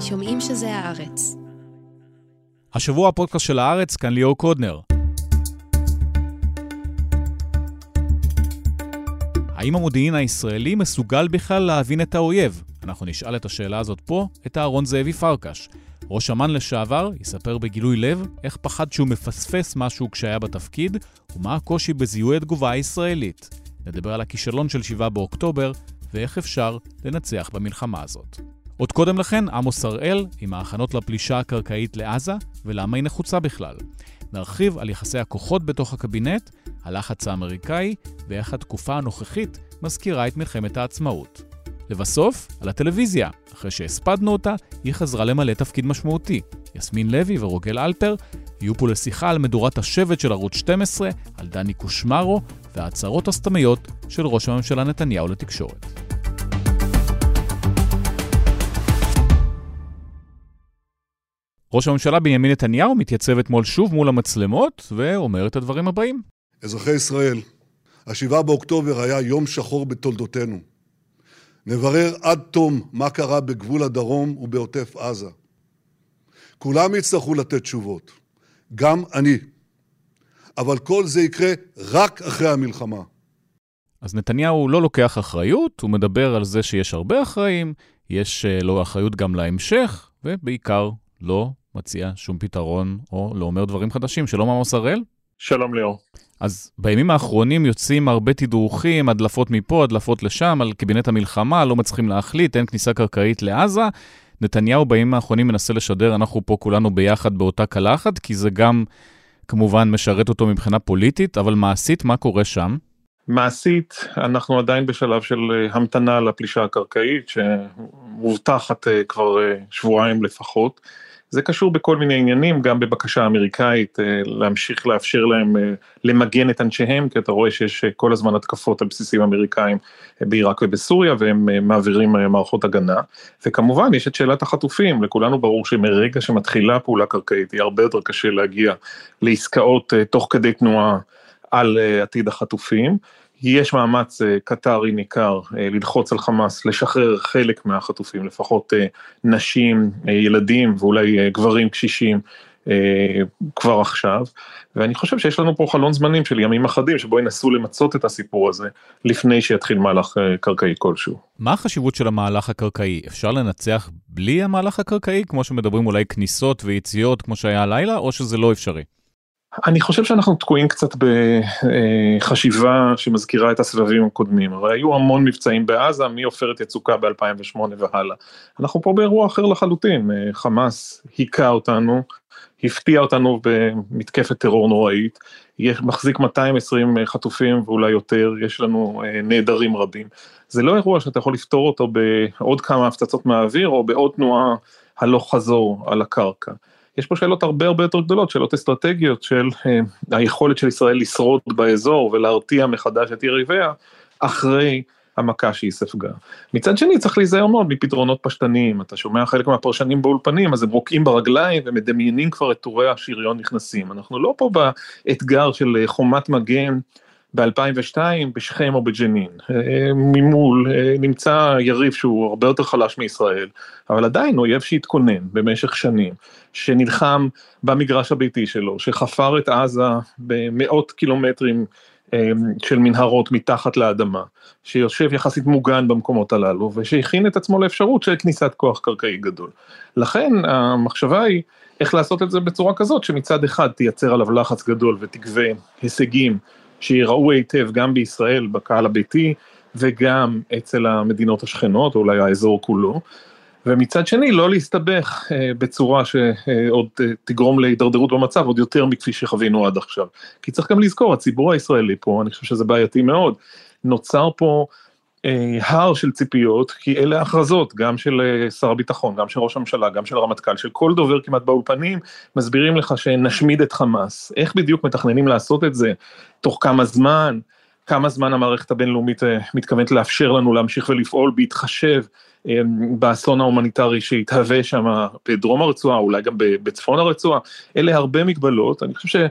שומעים שזה הארץ. השבוע הפודקאסט של הארץ, כאן ליאור קודנר. האם המודיעין הישראלי מסוגל בכלל להבין את האויב? אנחנו נשאל את השאלה הזאת פה, את אהרון זאבי פרקש. ראש אמ"ן לשעבר יספר בגילוי לב איך פחד שהוא מפספס משהו כשהיה בתפקיד, ומה הקושי בזיהוי התגובה הישראלית. נדבר על הכישלון של 7 באוקטובר, ואיך אפשר לנצח במלחמה הזאת. עוד קודם לכן, עמוס הראל עם ההכנות לפלישה הקרקעית לעזה, ולמה היא נחוצה בכלל. נרחיב על יחסי הכוחות בתוך הקבינט, הלחץ האמריקאי, ואיך התקופה הנוכחית מזכירה את מלחמת העצמאות. לבסוף, על הטלוויזיה. אחרי שהספדנו אותה, היא חזרה למלא תפקיד משמעותי. יסמין לוי ורוגל אלפר יהיו פה לשיחה על מדורת השבט של ערוץ 12, על דני קושמרו וההצהרות הסתמיות של ראש הממשלה נתניהו לתקשורת. ראש הממשלה בנימין נתניהו מתייצב אתמול שוב מול המצלמות ואומר את הדברים הבאים. אזרחי ישראל, השבעה באוקטובר היה יום שחור בתולדותינו. נברר עד תום מה קרה בגבול הדרום ובעוטף עזה. כולם יצטרכו לתת תשובות, גם אני. אבל כל זה יקרה רק אחרי המלחמה. אז נתניהו לא לוקח אחריות, הוא מדבר על זה שיש הרבה אחראים, יש אה, לו אחריות גם להמשך, ובעיקר לא מציע שום פתרון או לא אומר דברים חדשים. שלום עמוס הראל. שלום ליאור. אז בימים האחרונים יוצאים הרבה תדרוכים, הדלפות מפה, הדלפות לשם, על קבינט המלחמה, לא מצליחים להחליט, אין כניסה קרקעית לעזה. נתניהו בימים האחרונים מנסה לשדר, אנחנו פה כולנו ביחד באותה קלחת, כי זה גם כמובן משרת אותו מבחינה פוליטית, אבל מעשית, מה קורה שם? מעשית, אנחנו עדיין בשלב של אה, המתנה לפלישה הקרקעית, שמובטחת אה, כבר אה, שבועיים לפחות. זה קשור בכל מיני עניינים, גם בבקשה אמריקאית אה, להמשיך לאפשר להם אה, למגן את אנשיהם, כי אתה רואה שיש אה, כל הזמן התקפות על בסיסים אמריקאים בעיראק ובסוריה, והם מעבירים מערכות הגנה. וכמובן יש את שאלת החטופים, לכולנו ברור שמרגע שמתחילה פעולה קרקעית, יהיה הרבה יותר קשה להגיע לעסקאות תוך כדי תנועה על עתיד החטופים. יש מאמץ אה, קטרי ניכר אה, ללחוץ על חמאס, לשחרר חלק מהחטופים, לפחות אה, נשים, ילדים ואולי גברים קשישים כבר עכשיו, ואני חושב שיש לנו פה חלון זמנים של ימים אחדים שבו ינסו למצות את הסיפור הזה לפני שיתחיל מהלך קרקעי כלשהו. מה החשיבות של המהלך הקרקעי? אפשר לנצח בלי המהלך הקרקעי, כמו שמדברים אולי כניסות ויציאות כמו שהיה הלילה, או שזה לא אפשרי? אני חושב שאנחנו תקועים קצת בחשיבה שמזכירה את הסבבים הקודמים, הרי היו המון מבצעים בעזה מעופרת יצוקה ב-2008 והלאה. אנחנו פה באירוע אחר לחלוטין, חמאס היכה אותנו, הפתיע אותנו במתקפת טרור נוראית, מחזיק 220 חטופים ואולי יותר, יש לנו נעדרים רבים. זה לא אירוע שאתה יכול לפתור אותו בעוד כמה הפצצות מהאוויר או בעוד תנועה הלוך חזור על הקרקע. יש פה שאלות הרבה הרבה יותר גדולות, שאלות אסטרטגיות של אה, היכולת של ישראל לשרוד באזור ולהרתיע מחדש את יריביה אחרי המכה שהיא ספגה. מצד שני צריך להיזהר מאוד מפתרונות פשטניים, אתה שומע חלק מהפרשנים באולפנים אז הם רוקעים ברגליים ומדמיינים כבר את טורי השריון נכנסים, אנחנו לא פה באתגר של אה, חומת מגן ב-2002 בשכם או בג'נין. אה, ממול אה, נמצא יריב שהוא הרבה יותר חלש מישראל, אבל עדיין אויב שהתכונן במשך שנים, שנלחם במגרש הביתי שלו, שחפר את עזה במאות קילומטרים אה, של מנהרות מתחת לאדמה, שיושב יחסית מוגן במקומות הללו, ושהכין את עצמו לאפשרות של כניסת כוח קרקעי גדול. לכן המחשבה היא איך לעשות את זה בצורה כזאת, שמצד אחד תייצר עליו לחץ גדול ותגבה הישגים שיראו היטב גם בישראל, בקהל הביתי, וגם אצל המדינות השכנות, או אולי האזור כולו. ומצד שני לא להסתבך אה, בצורה שעוד אה, תגרום להידרדרות במצב עוד יותר מכפי שחווינו עד עכשיו. כי צריך גם לזכור, הציבור הישראלי פה, אני חושב שזה בעייתי מאוד, נוצר פה אה, הר של ציפיות, כי אלה הכרזות, גם של אה, שר הביטחון, גם של ראש הממשלה, גם של הרמטכ"ל, של כל דובר כמעט באולפנים, מסבירים לך שנשמיד את חמאס. איך בדיוק מתכננים לעשות את זה? תוך כמה זמן? כמה זמן המערכת הבינלאומית אה, מתכוונת לאפשר לנו להמשיך ולפעול בהתחשב באסון ההומניטרי שהתהווה שם בדרום הרצועה, אולי גם בצפון הרצועה, אלה הרבה מגבלות, אני חושב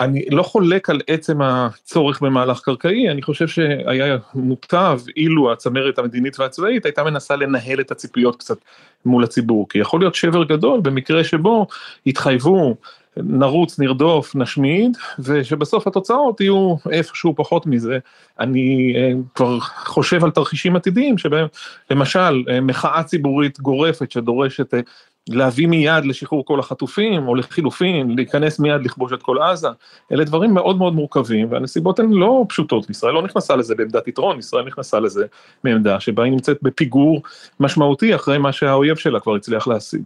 אני לא חולק על עצם הצורך במהלך קרקעי, אני חושב שהיה מוטב אילו הצמרת המדינית והצבאית הייתה מנסה לנהל את הציפיות קצת מול הציבור, כי יכול להיות שבר גדול במקרה שבו התחייבו נרוץ, נרדוף, נשמיד, ושבסוף התוצאות יהיו איפשהו פחות מזה. אני אה, כבר חושב על תרחישים עתידיים שבהם למשל אה, מחאה ציבורית גורפת שדורשת אה, להביא מיד לשחרור כל החטופים, או לחילופין, להיכנס מיד לכבוש את כל עזה, אלה דברים מאוד מאוד מורכבים, והנסיבות הן לא פשוטות, ישראל לא נכנסה לזה בעמדת יתרון, ישראל נכנסה לזה מעמדה שבה היא נמצאת בפיגור משמעותי אחרי מה שהאויב שלה כבר הצליח להשיג.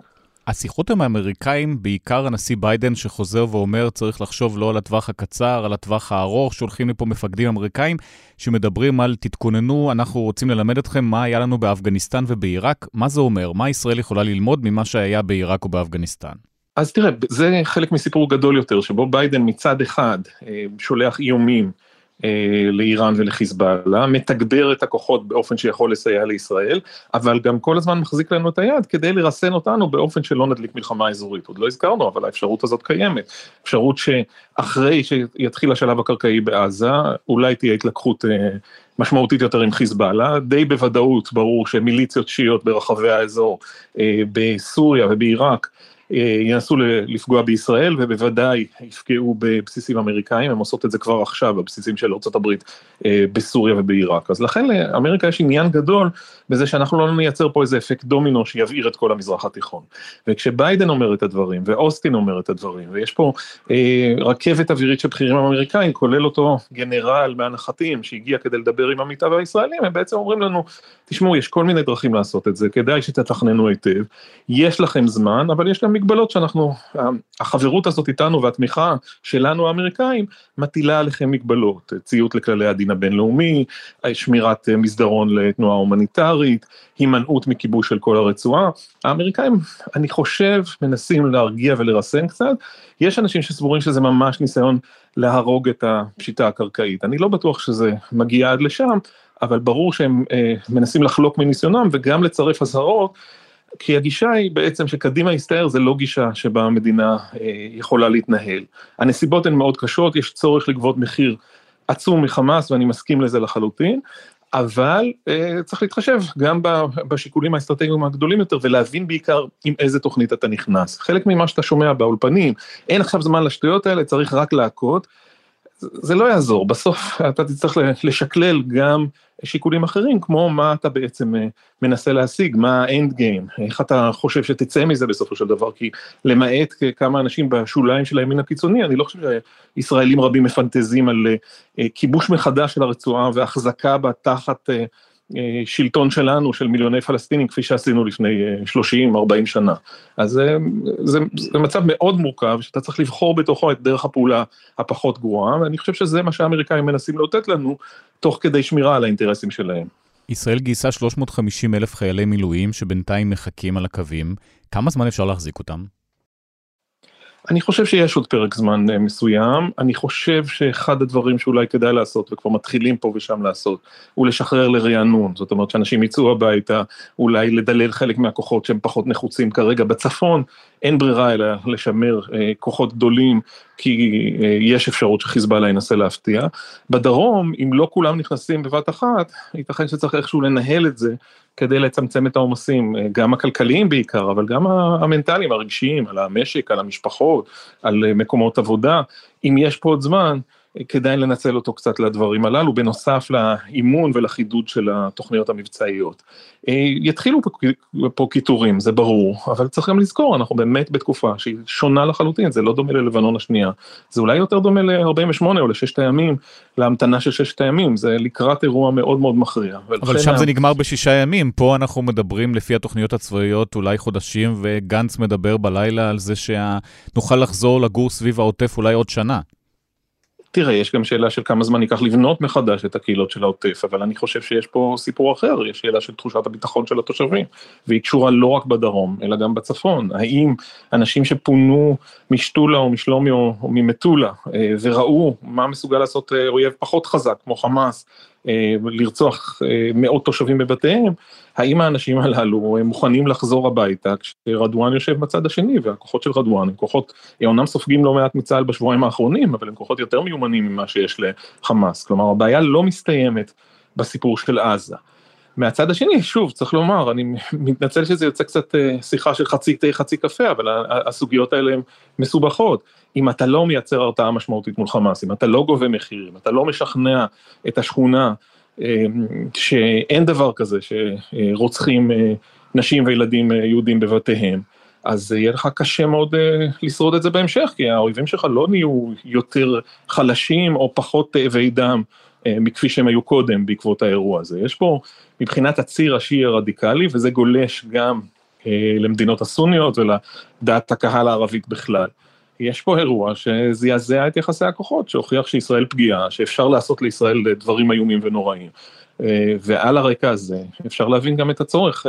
השיחות עם האמריקאים, בעיקר הנשיא ביידן שחוזר ואומר צריך לחשוב לא על הטווח הקצר, על הטווח הארוך, שולחים לפה מפקדים אמריקאים שמדברים על תתכוננו, אנחנו רוצים ללמד אתכם מה היה לנו באפגניסטן ובעיראק. מה זה אומר? מה ישראל יכולה ללמוד ממה שהיה בעיראק ובאפגניסטן? אז תראה, זה חלק מסיפור גדול יותר, שבו ביידן מצד אחד אה, שולח איומים לאיראן ולחיזבאללה, מתגבר את הכוחות באופן שיכול לסייע לישראל, אבל גם כל הזמן מחזיק לנו את היד כדי לרסן אותנו באופן שלא נדליק מלחמה אזורית. עוד לא הזכרנו, אבל האפשרות הזאת קיימת. אפשרות שאחרי שיתחיל השלב הקרקעי בעזה, אולי תהיה התלקחות אה, משמעותית יותר עם חיזבאללה, די בוודאות ברור שמיליציות שיעיות ברחבי האזור, אה, בסוריה ובעיראק, אה, ינסו לפגוע בישראל ובוודאי יפגעו בבסיסים אמריקאים, הם עושות את זה כבר עכשיו, בבסיסים של ארה"ב אה, בסוריה ובעיראק. אז לכן לאמריקה יש עניין גדול בזה שאנחנו לא נייצר פה איזה אפקט דומינו שיבעיר את כל המזרח התיכון. וכשביידן אומר את הדברים, ואוסטין אומר את הדברים, ויש פה אה, רכבת אווירית של בכירים אמריקאים, כולל אותו גנרל מהנחתים שהגיע כדי לדבר עם עמיתיו הישראלים, הם בעצם אומרים לנו, תשמעו, יש כל מיני דרכים לעשות את זה, כדאי שתתכננו היטב, יש לכם זמן, אבל יש גם מגבלות שאנחנו, החברות הזאת איתנו והתמיכה שלנו האמריקאים, מטילה עליכם מגבלות, ציות לכללי הדין הבינלאומי, שמירת מסדרון לתנועה הומניטרית, הימנעות מכיבוש של כל הרצועה. האמריקאים, אני חושב, מנסים להרגיע ולרסן קצת, יש אנשים שסבורים שזה ממש ניסיון להרוג את הפשיטה הקרקעית, אני לא בטוח שזה מגיע עד לשם, אבל ברור שהם אה, מנסים לחלוק מניסיונם וגם לצרף אזהרות כי הגישה היא בעצם שקדימה הסתער זה לא גישה שבה המדינה אה, יכולה להתנהל. הנסיבות הן מאוד קשות, יש צורך לגבות מחיר עצום מחמאס ואני מסכים לזה לחלוטין, אבל אה, צריך להתחשב גם בשיקולים האסטרטגיים הגדולים יותר ולהבין בעיקר עם איזה תוכנית אתה נכנס. חלק ממה שאתה שומע באולפנים, אין עכשיו זמן לשטויות האלה, צריך רק להכות. זה לא יעזור, בסוף אתה תצטרך לשקלל גם שיקולים אחרים, כמו מה אתה בעצם אה, מנסה להשיג, מה האנד גיים, איך אתה חושב שתצא מזה בסופו של דבר, כי למעט כמה אנשים בשוליים של הימין הקיצוני, אני לא חושב שישראלים רבים מפנטזים על אה, כיבוש מחדש של הרצועה והחזקה בה תחת אה, אה, שלטון שלנו, של מיליוני פלסטינים, כפי שעשינו לפני 30-40 אה, שנה. אז זה, זה, זה מצב מאוד מורכב, שאתה צריך לבחור בתוכו את דרך הפעולה הפחות גרועה, ואני חושב שזה מה שהאמריקאים מנסים לאותת לנו, תוך כדי שמירה על האינטרסים שלהם. ישראל גייסה 350 אלף חיילי מילואים שבינתיים מחכים על הקווים. כמה זמן אפשר להחזיק אותם? אני חושב שיש עוד פרק זמן אה, מסוים, אני חושב שאחד הדברים שאולי כדאי לעשות, וכבר מתחילים פה ושם לעשות, הוא לשחרר לרענון, זאת אומרת שאנשים יצאו הביתה, אולי לדלל חלק מהכוחות שהם פחות נחוצים כרגע. בצפון, אין ברירה אלא לשמר אה, כוחות גדולים, כי אה, יש אפשרות שחיזבאללה ינסה להפתיע. בדרום, אם לא כולם נכנסים בבת אחת, ייתכן שצריך איכשהו לנהל את זה כדי לצמצם את העומסים, אה, גם הכלכליים בעיקר, אבל גם המנטליים, הרגשיים, על המשק, על המשפחות, על אה, מקומות עבודה. אם יש פה עוד זמן, כדאי לנצל אותו קצת לדברים הללו, בנוסף לאימון ולחידוד של התוכניות המבצעיות. אה, יתחילו פה קיטורים, זה ברור, אבל צריך גם לזכור, אנחנו באמת בתקופה שהיא שונה לחלוטין, זה לא דומה ללבנון השנייה, זה אולי יותר דומה ל-48 או לששת הימים, להמתנה של ששת הימים, זה לקראת אירוע מאוד מאוד מכריע. אבל שם זה נגמר בשישה ימים, פה אנחנו מדברים לפי התוכניות הצבאיות אולי חודשים, וגנץ מדבר בלילה על זה שנוכל לחזור לגור סביב העוטף אולי עוד שנה. תראה, יש גם שאלה של כמה זמן ייקח לבנות מחדש את הקהילות של העוטף, אבל אני חושב שיש פה סיפור אחר, יש שאלה של תחושת הביטחון של התושבים, והיא קשורה לא רק בדרום, אלא גם בצפון. האם אנשים שפונו משתולה או משלומי או, ממטולה, אה, וראו מה מסוגל לעשות אה, אויב פחות חזק, כמו חמאס, לרצוח מאות תושבים בבתיהם, האם האנשים הללו מוכנים לחזור הביתה כשרדואן יושב בצד השני והכוחות של רדואן הם כוחות, אומנם סופגים לא מעט מצה"ל בשבועיים האחרונים, אבל הם כוחות יותר מיומנים ממה שיש לחמאס, כלומר הבעיה לא מסתיימת בסיפור של עזה. מהצד השני, שוב, צריך לומר, אני מתנצל שזה יוצא קצת שיחה של חצי תה חצי קפה, אבל הסוגיות האלה הן מסובכות. אם אתה לא מייצר הרתעה משמעותית מול חמאס, אם אתה לא גובה מחיר, אם אתה לא משכנע את השכונה שאין דבר כזה שרוצחים נשים וילדים יהודים בבתיהם, אז יהיה לך קשה מאוד לשרוד את זה בהמשך, כי האויבים שלך לא נהיו יותר חלשים או פחות תאבי דם מכפי שהם היו קודם בעקבות האירוע הזה. יש פה מבחינת הציר השיעי הרדיקלי, וזה גולש גם למדינות הסוניות ולדעת הקהל הערבית בכלל. יש פה אירוע שזעזע את יחסי הכוחות, שהוכיח שישראל פגיעה, שאפשר לעשות לישראל דברים איומים ונוראים. ועל הרקע הזה אפשר להבין גם את הצורך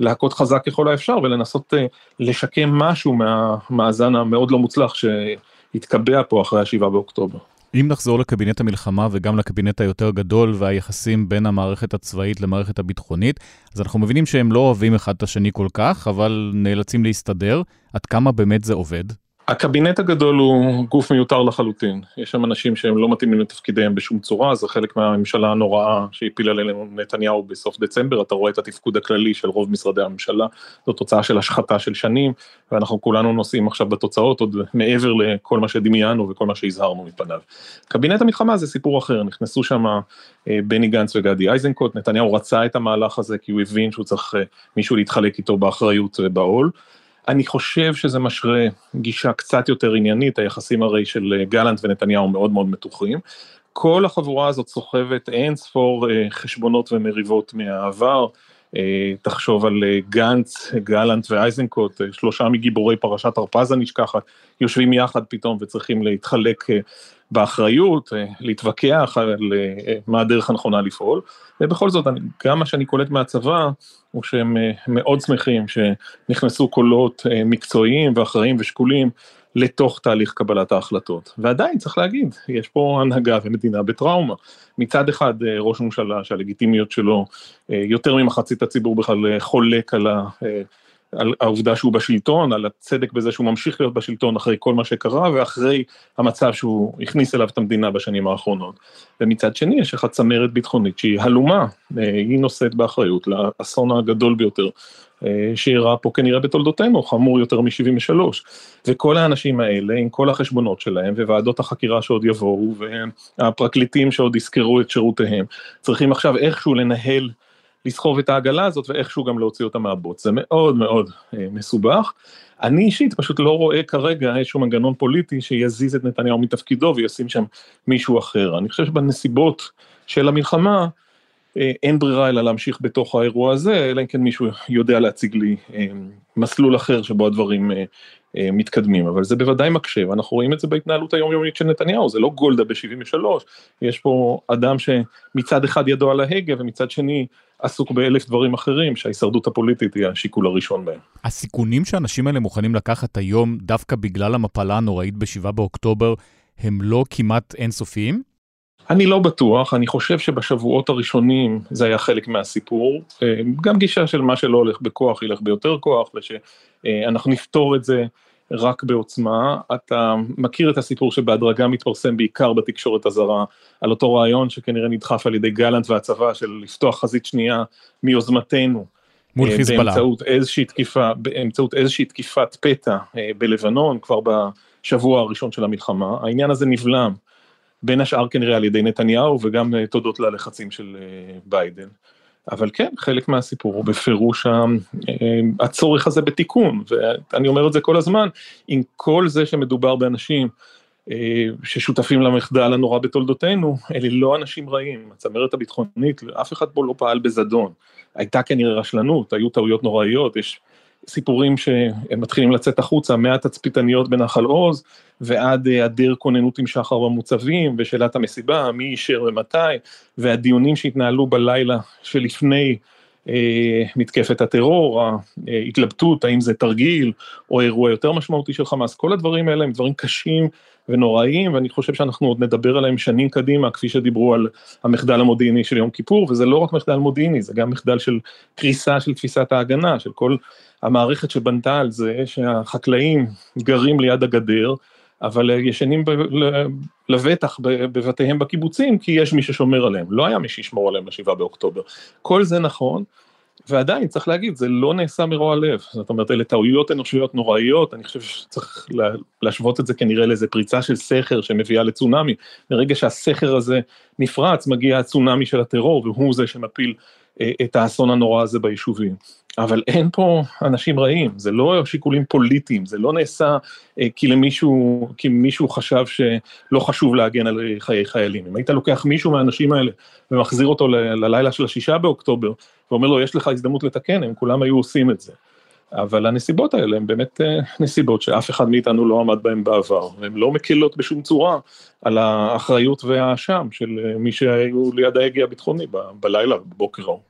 להכות חזק ככל האפשר ולנסות לשקם משהו מהמאזן המאוד לא מוצלח שהתקבע פה אחרי השבעה באוקטובר. אם נחזור לקבינט המלחמה וגם לקבינט היותר גדול והיחסים בין המערכת הצבאית למערכת הביטחונית, אז אנחנו מבינים שהם לא אוהבים אחד את השני כל כך, אבל נאלצים להסתדר. עד כמה באמת זה עובד? הקבינט הגדול הוא גוף מיותר לחלוטין, יש שם אנשים שהם לא מתאימים לתפקידיהם בשום צורה, זה חלק מהממשלה הנוראה שהפילה עלינו נתניהו בסוף דצמבר, אתה רואה את התפקוד הכללי של רוב משרדי הממשלה, זו תוצאה של השחתה של שנים, ואנחנו כולנו נוסעים עכשיו בתוצאות עוד מעבר לכל מה שדמיינו וכל מה שהזהרנו מפניו. קבינט המלחמה זה סיפור אחר, נכנסו שם בני גנץ וגדי איזנקוט, נתניהו רצה את המהלך הזה כי הוא הבין שהוא צריך מישהו להתחלק איתו באחריות ובעול. אני חושב שזה משרה גישה קצת יותר עניינית, היחסים הרי של גלנט ונתניהו מאוד מאוד מתוחים. כל החבורה הזאת סוחבת אין ספור חשבונות ומריבות מהעבר, תחשוב על גנץ, גלנט ואייזנקוט, שלושה מגיבורי פרשת הרפז הנשכחת, יושבים יחד פתאום וצריכים להתחלק באחריות, להתווכח על מה הדרך הנכונה לפעול, ובכל זאת, גם מה שאני קולט מהצבא, הוא שהם מאוד שמחים שנכנסו קולות מקצועיים ואחראים ושקולים לתוך תהליך קבלת ההחלטות. ועדיין צריך להגיד, יש פה הנהגה ומדינה בטראומה. מצד אחד ראש ממשלה שהלגיטימיות שלו, יותר ממחצית הציבור בכלל חולק על ה... על העובדה שהוא בשלטון, על הצדק בזה שהוא ממשיך להיות בשלטון אחרי כל מה שקרה ואחרי המצב שהוא הכניס אליו את המדינה בשנים האחרונות. ומצד שני יש לך צמרת ביטחונית שהיא הלומה, היא נושאת באחריות לאסון הגדול ביותר שאירע פה כנראה בתולדותינו, חמור יותר מ-73. וכל האנשים האלה עם כל החשבונות שלהם וועדות החקירה שעוד יבואו והפרקליטים שעוד יזכרו את שירותיהם, צריכים עכשיו איכשהו לנהל לסחוב את העגלה הזאת ואיכשהו גם להוציא אותה מהבוץ, זה מאוד מאוד אה, מסובך. אני אישית פשוט לא רואה כרגע איזשהו מנגנון פוליטי שיזיז את נתניהו מתפקידו וישים שם מישהו אחר. אני חושב שבנסיבות של המלחמה אה, אין ברירה אלא להמשיך בתוך האירוע הזה, אלא אם כן מישהו יודע להציג לי אה, מסלול אחר שבו הדברים אה, אה, מתקדמים, אבל זה בוודאי מקשה, ואנחנו רואים את זה בהתנהלות היומיומית של נתניהו, זה לא גולדה ב-73, יש פה אדם שמצד אחד ידו על ההגה ומצד שני עסוק באלף דברים אחרים, שההישרדות הפוליטית היא השיקול הראשון בהם. הסיכונים שאנשים האלה מוכנים לקחת היום, דווקא בגלל המפלה הנוראית ב-7 באוקטובר, הם לא כמעט אינסופיים? אני לא בטוח, אני חושב שבשבועות הראשונים זה היה חלק מהסיפור, גם גישה של מה שלא הולך בכוח ילך ביותר כוח, ושאנחנו נפתור את זה רק בעוצמה. אתה מכיר את הסיפור שבהדרגה מתפרסם בעיקר בתקשורת הזרה, על אותו רעיון שכנראה נדחף על ידי גלנט והצבא של לפתוח חזית שנייה מיוזמתנו. מול חיזבאללה. באמצעות איזושהי תקיפה, באמצעות איזושהי תקיפת פתע בלבנון, כבר בשבוע הראשון של המלחמה, העניין הזה נבלם. בין השאר כנראה על ידי נתניהו וגם תודות ללחצים של ביידן. אבל כן, חלק מהסיפור הוא בפירוש הצורך הזה בתיקון, ואני אומר את זה כל הזמן, עם כל זה שמדובר באנשים ששותפים למחדל הנורא בתולדותינו, אלה לא אנשים רעים, הצמרת הביטחונית, אף אחד פה לא פעל בזדון, הייתה כנראה רשלנות, היו טעויות נוראיות, יש סיפורים שהם מתחילים לצאת החוצה, מהתצפיתניות בנחל עוז, ועד היעדר כוננות עם שחר במוצבים, ושאלת המסיבה, מי אישר ומתי, והדיונים שהתנהלו בלילה שלפני מתקפת הטרור, ההתלבטות, האם זה תרגיל או אירוע יותר משמעותי של חמאס, כל הדברים האלה הם דברים קשים ונוראיים, ואני חושב שאנחנו עוד נדבר עליהם שנים קדימה, כפי שדיברו על המחדל המודיעיני של יום כיפור, וזה לא רק מחדל מודיעיני, זה גם מחדל של קריסה של תפיסת ההגנה, של כל המערכת שבנתה על זה, שהחקלאים גרים ליד הגדר, אבל ישנים ב- לבטח בבתיהם בקיבוצים, כי יש מי ששומר עליהם, לא היה מי שישמור עליהם לשבעה באוקטובר. כל זה נכון, ועדיין צריך להגיד, זה לא נעשה מרוע לב, זאת אומרת, אלה טעויות אנושיות נוראיות, אני חושב שצריך להשוות את זה כנראה לאיזה פריצה של סכר שמביאה לצונאמי, ברגע שהסכר הזה נפרץ, מגיע הצונאמי של הטרור, והוא זה שמפיל אה, את האסון הנורא הזה ביישובים. אבל אין פה אנשים רעים, זה לא שיקולים פוליטיים, זה לא נעשה אה, כי למישהו, כי מישהו חשב שלא חשוב להגן על חיי חיילים. אם היית לוקח מישהו מהאנשים האלה ומחזיר אותו ללילה של השישה באוקטובר, ואומר לו, יש לך הזדמנות לתקן, הם כולם היו עושים את זה. אבל הנסיבות האלה הן באמת אה, נסיבות שאף אחד מאיתנו לא עמד בהן בעבר, והן לא מקלות בשום צורה על האחריות והאשם של אה, מי שהיו ליד ההגה הביטחוני בלילה, בבוקר ההוא.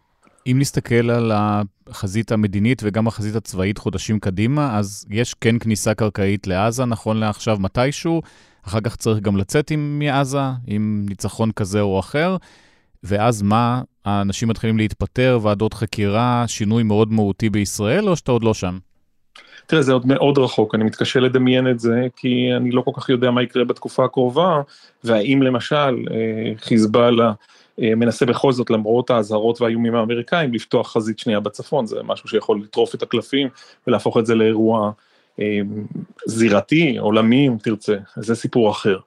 אם נסתכל על החזית המדינית וגם החזית הצבאית חודשים קדימה, אז יש כן כניסה קרקעית לעזה, נכון לעכשיו מתישהו, אחר כך צריך גם לצאת עם מעזה, עם ניצחון כזה או אחר, ואז מה, האנשים מתחילים להתפטר, ועדות חקירה, שינוי מאוד מהותי בישראל, או שאתה עוד לא שם? תראה, זה עוד מאוד רחוק, אני מתקשה לדמיין את זה, כי אני לא כל כך יודע מה יקרה בתקופה הקרובה, והאם למשל אה, חיזבאללה אה, מנסה בכל זאת, למרות האזהרות והאיומים האמריקאים, לפתוח חזית שנייה בצפון, זה משהו שיכול לטרוף את הקלפים ולהפוך את זה לאירוע אה, זירתי, עולמי אם תרצה, זה סיפור אחר.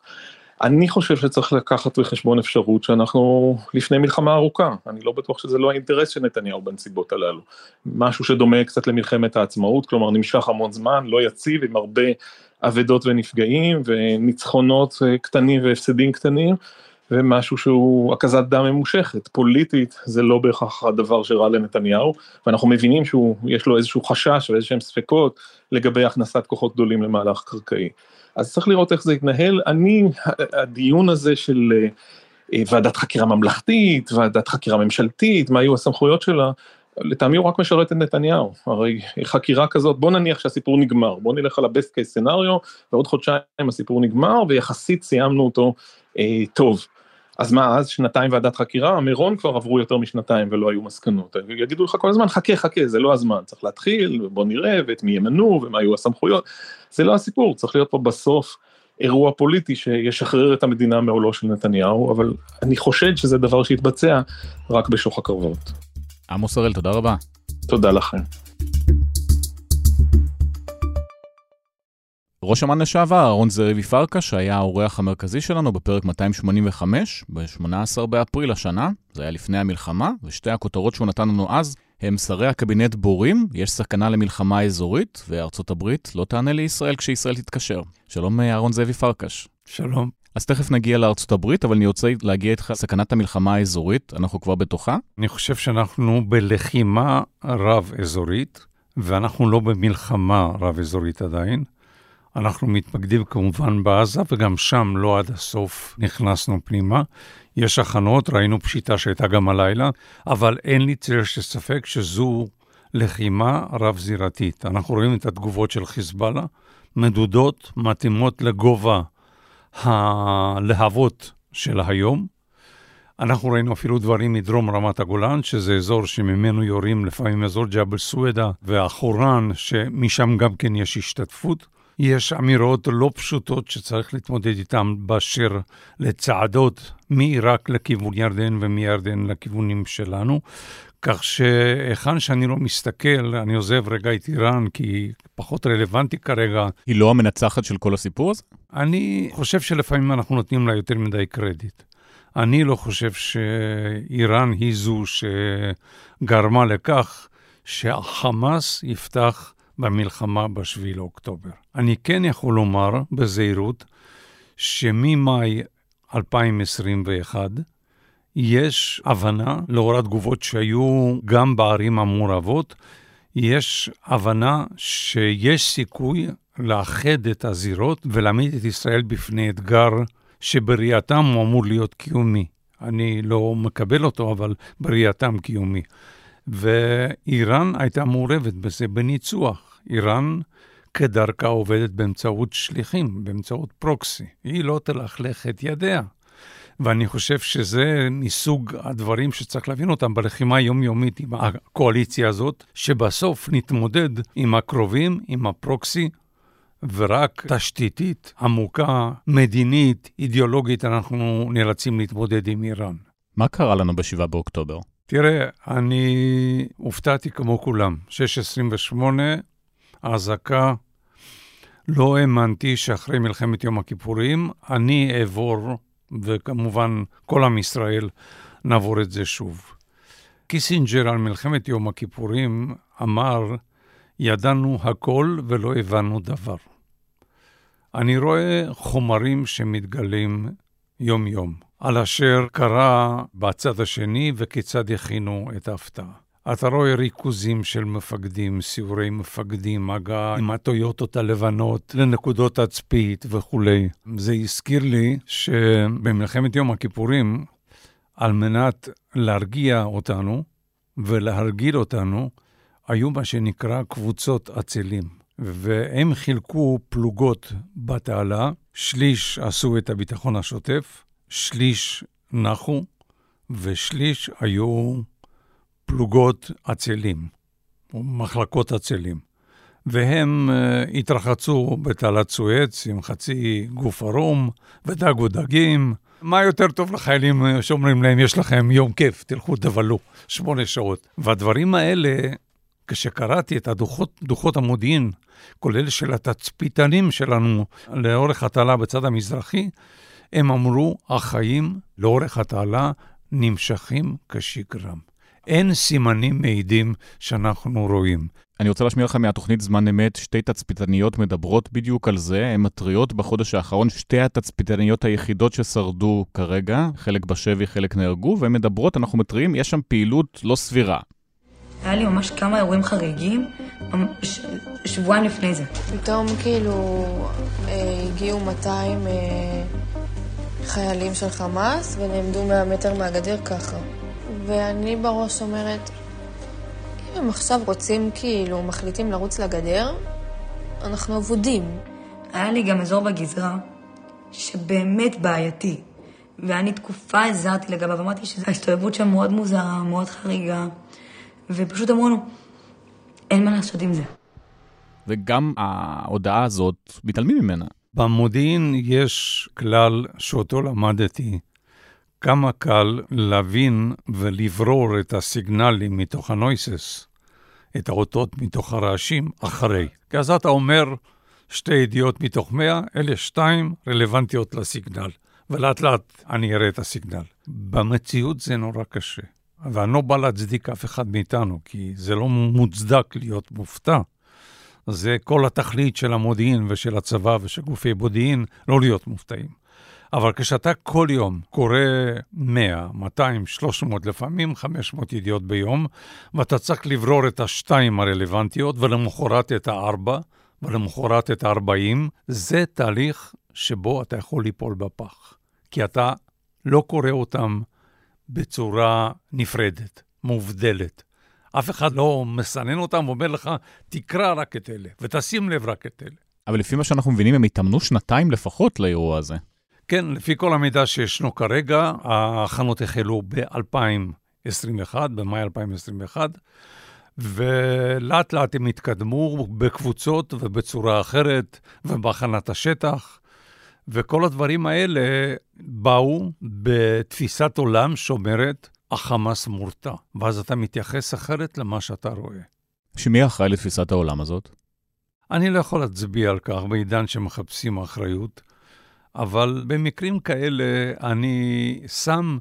אני חושב שצריך לקחת בחשבון אפשרות שאנחנו לפני מלחמה ארוכה, אני לא בטוח שזה לא האינטרס של נתניהו בנסיבות הללו. משהו שדומה קצת למלחמת העצמאות, כלומר נמשך המון זמן, לא יציב, עם הרבה אבדות ונפגעים וניצחונות אה, קטנים והפסדים קטנים, ומשהו שהוא הקזת דם ממושכת, פוליטית זה לא בהכרח הדבר שרע לנתניהו, ואנחנו מבינים שיש לו איזשהו חשש ואיזשהם ספקות לגבי הכנסת כוחות גדולים למהלך קרקעי. אז צריך לראות איך זה יתנהל. אני, הדיון הזה של אה, ועדת חקירה ממלכתית, ועדת חקירה ממשלתית, מה היו הסמכויות שלה, לטעמי הוא רק משרת את נתניהו, הרי חקירה כזאת, בוא נניח שהסיפור נגמר, בוא נלך על ה-best case scenario, ועוד חודשיים הסיפור נגמר, ויחסית סיימנו אותו אה, טוב. אז מה, אז שנתיים ועדת חקירה, מירון כבר עברו יותר משנתיים ולא היו מסקנות, יגידו לך כל הזמן, חכה, חכה, זה לא הזמן, צריך להתחיל, בוא נראה, ואת מי ימנו, ומה היו הסמכויות, זה לא הסיפור, צריך להיות פה בסוף אירוע פוליטי שישחרר את המדינה מעולו של נתניהו, אבל אני חושד שזה דבר שיתבצע רק בשוך הקרבות. עמוס הראל, תודה רבה. תודה לכם. ראש אמ"ן לשעבר, אהרון זאבי פרקה, שהיה האורח המרכזי שלנו בפרק 285, ב-18 באפריל השנה, זה היה לפני המלחמה, ושתי הכותרות שהוא נתן לנו אז הם שרי הקבינט בורים, יש סכנה למלחמה אזורית, וארצות הברית לא תענה לישראל כשישראל תתקשר. שלום אהרון זאבי פרקש. שלום. אז תכף נגיע לארצות הברית, אבל אני רוצה להגיע איתך לסכנת המלחמה האזורית, אנחנו כבר בתוכה? אני חושב שאנחנו בלחימה רב-אזורית, ואנחנו לא במלחמה רב-אזורית עדיין. אנחנו מתמקדים כמובן בעזה, וגם שם לא עד הסוף נכנסנו פנימה. יש הכנות, ראינו פשיטה שהייתה גם הלילה, אבל אין לי צל של ספק שזו לחימה רב-זירתית. אנחנו רואים את התגובות של חיזבאללה, מדודות, מתאימות לגובה הלהבות של היום. אנחנו ראינו אפילו דברים מדרום רמת הגולן, שזה אזור שממנו יורים לפעמים אזור ג'בל סווידה והחורן, שמשם גם כן יש השתתפות. יש אמירות לא פשוטות שצריך להתמודד איתן באשר לצעדות מעיראק לכיוון ירדן ומירדן לכיוונים שלנו. כך שהיכן שאני לא מסתכל, אני עוזב רגע את איראן, כי היא פחות רלוונטי כרגע. היא לא המנצחת של כל הסיפור הזה? אני חושב שלפעמים אנחנו נותנים לה יותר מדי קרדיט. אני לא חושב שאיראן היא זו שגרמה לכך שהחמאס יפתח במלחמה ב-7 לאוקטובר. אני כן יכול לומר בזהירות שממאי 2021 יש הבנה, לאור התגובות שהיו גם בערים המעורבות, יש הבנה שיש סיכוי לאחד את הזירות ולהעמיד את ישראל בפני אתגר שבראייתם הוא אמור להיות קיומי. אני לא מקבל אותו, אבל בראייתם קיומי. ואיראן הייתה מעורבת בזה בניצוח. איראן כדרכה עובדת באמצעות שליחים, באמצעות פרוקסי. היא לא תלכלך את ידיה. ואני חושב שזה מסוג הדברים שצריך להבין אותם בלחימה היומיומית עם הקואליציה הזאת, שבסוף נתמודד עם הקרובים, עם הפרוקסי, ורק תשתיתית, עמוקה, מדינית, אידיאולוגית, אנחנו נאלצים להתמודד עם איראן. מה קרה לנו ב-7 באוקטובר? תראה, אני הופתעתי כמו כולם. 6.28, אזעקה. לא האמנתי שאחרי מלחמת יום הכיפורים אני אעבור, וכמובן כל עם ישראל, נעבור את זה שוב. קיסינג'ר על מלחמת יום הכיפורים אמר, ידענו הכל ולא הבנו דבר. אני רואה חומרים שמתגלים יום-יום, על אשר קרה בצד השני וכיצד הכינו את ההפתעה. אתה רואה ריכוזים של מפקדים, סיורי מפקדים, הגעה עם הטויוטות הלבנות לנקודות תצפית וכולי. זה הזכיר לי שבמלחמת יום הכיפורים, על מנת להרגיע אותנו ולהרגיל אותנו, היו מה שנקרא קבוצות עצלים. והם חילקו פלוגות בתעלה, שליש עשו את הביטחון השוטף, שליש נחו, ושליש היו פלוגות עצלים, או מחלקות עצלים. והם uh, התרחצו בתעלת סואץ עם חצי גוף ערום, ודגו דגים. מה יותר טוב לחיילים אה, שאומרים להם, יש לכם יום כיף, תלכו תבלו, שמונה שעות. והדברים האלה, כשקראתי את הדוחות, דוחות המודיעין, כולל של התצפיתנים שלנו לאורך התעלה בצד המזרחי, הם אמרו, החיים לאורך התעלה נמשכים כשגרם. אין סימנים מעידים שאנחנו רואים. אני רוצה להשמיע לך מהתוכנית זמן אמת, שתי תצפיתניות מדברות בדיוק על זה, הן מתריעות בחודש האחרון, שתי התצפיתניות היחידות ששרדו כרגע, חלק בשבי, חלק נהרגו, והן מדברות, אנחנו מתריעים, יש שם פעילות לא סבירה. היה לי ממש כמה אירועים חריגים, ש... שבועיים לפני זה. פתאום כאילו אה, הגיעו 200 אה, חיילים של חמאס ונעמדו 100 מטר מהגדר ככה. ואני בראש אומרת, אם הם עכשיו רוצים, כאילו, מחליטים לרוץ לגדר, אנחנו אבודים. היה לי גם אזור בגזרה שבאמת בעייתי, ואני תקופה הזהרתי לגביו, אמרתי שההסתובבות שם מאוד מוזרה, מאוד חריגה, ופשוט אמרו לנו, אין מה לעשות עם זה. וגם ההודעה הזאת, מתעלמים ממנה. במודיעין יש כלל שאותו למדתי, כמה קל להבין ולברור את הסיגנלים מתוך הנויסס, את האותות מתוך הרעשים, אחרי. כי אז אתה אומר, שתי ידיעות מתוך מאה, אלה שתיים רלוונטיות לסיגנל, ולאט לאט אני אראה את הסיגנל. במציאות זה נורא קשה, ואני לא בא להצדיק אף אחד מאיתנו, כי זה לא מוצדק להיות מופתע. זה כל התכלית של המודיעין ושל הצבא ושל גופי מודיעין, לא להיות מופתעים. אבל כשאתה כל יום קורא 100, 200, 300, לפעמים 500 ידיעות ביום, ואתה צריך לברור את השתיים הרלוונטיות, ולמחרת את הארבע, ולמחרת את הארבעים, זה תהליך שבו אתה יכול ליפול בפח. כי אתה לא קורא אותם בצורה נפרדת, מובדלת. אף אחד לא מסנן אותם ואומר לך, תקרא רק את אלה, ותשים לב רק את אלה. אבל לפי מה שאנחנו מבינים, הם התאמנו שנתיים לפחות לאירוע הזה. כן, לפי כל המידע שישנו כרגע, ההכנות החלו ב-2021, במאי 2021, ולאט לאט הם התקדמו בקבוצות ובצורה אחרת, ובהכנת השטח, וכל הדברים האלה באו בתפיסת עולם שאומרת, החמאס מורתע, ואז אתה מתייחס אחרת למה שאתה רואה. שמי אחראי לתפיסת העולם הזאת? אני לא יכול להצביע על כך בעידן שמחפשים אחריות. אבל במקרים כאלה אני שם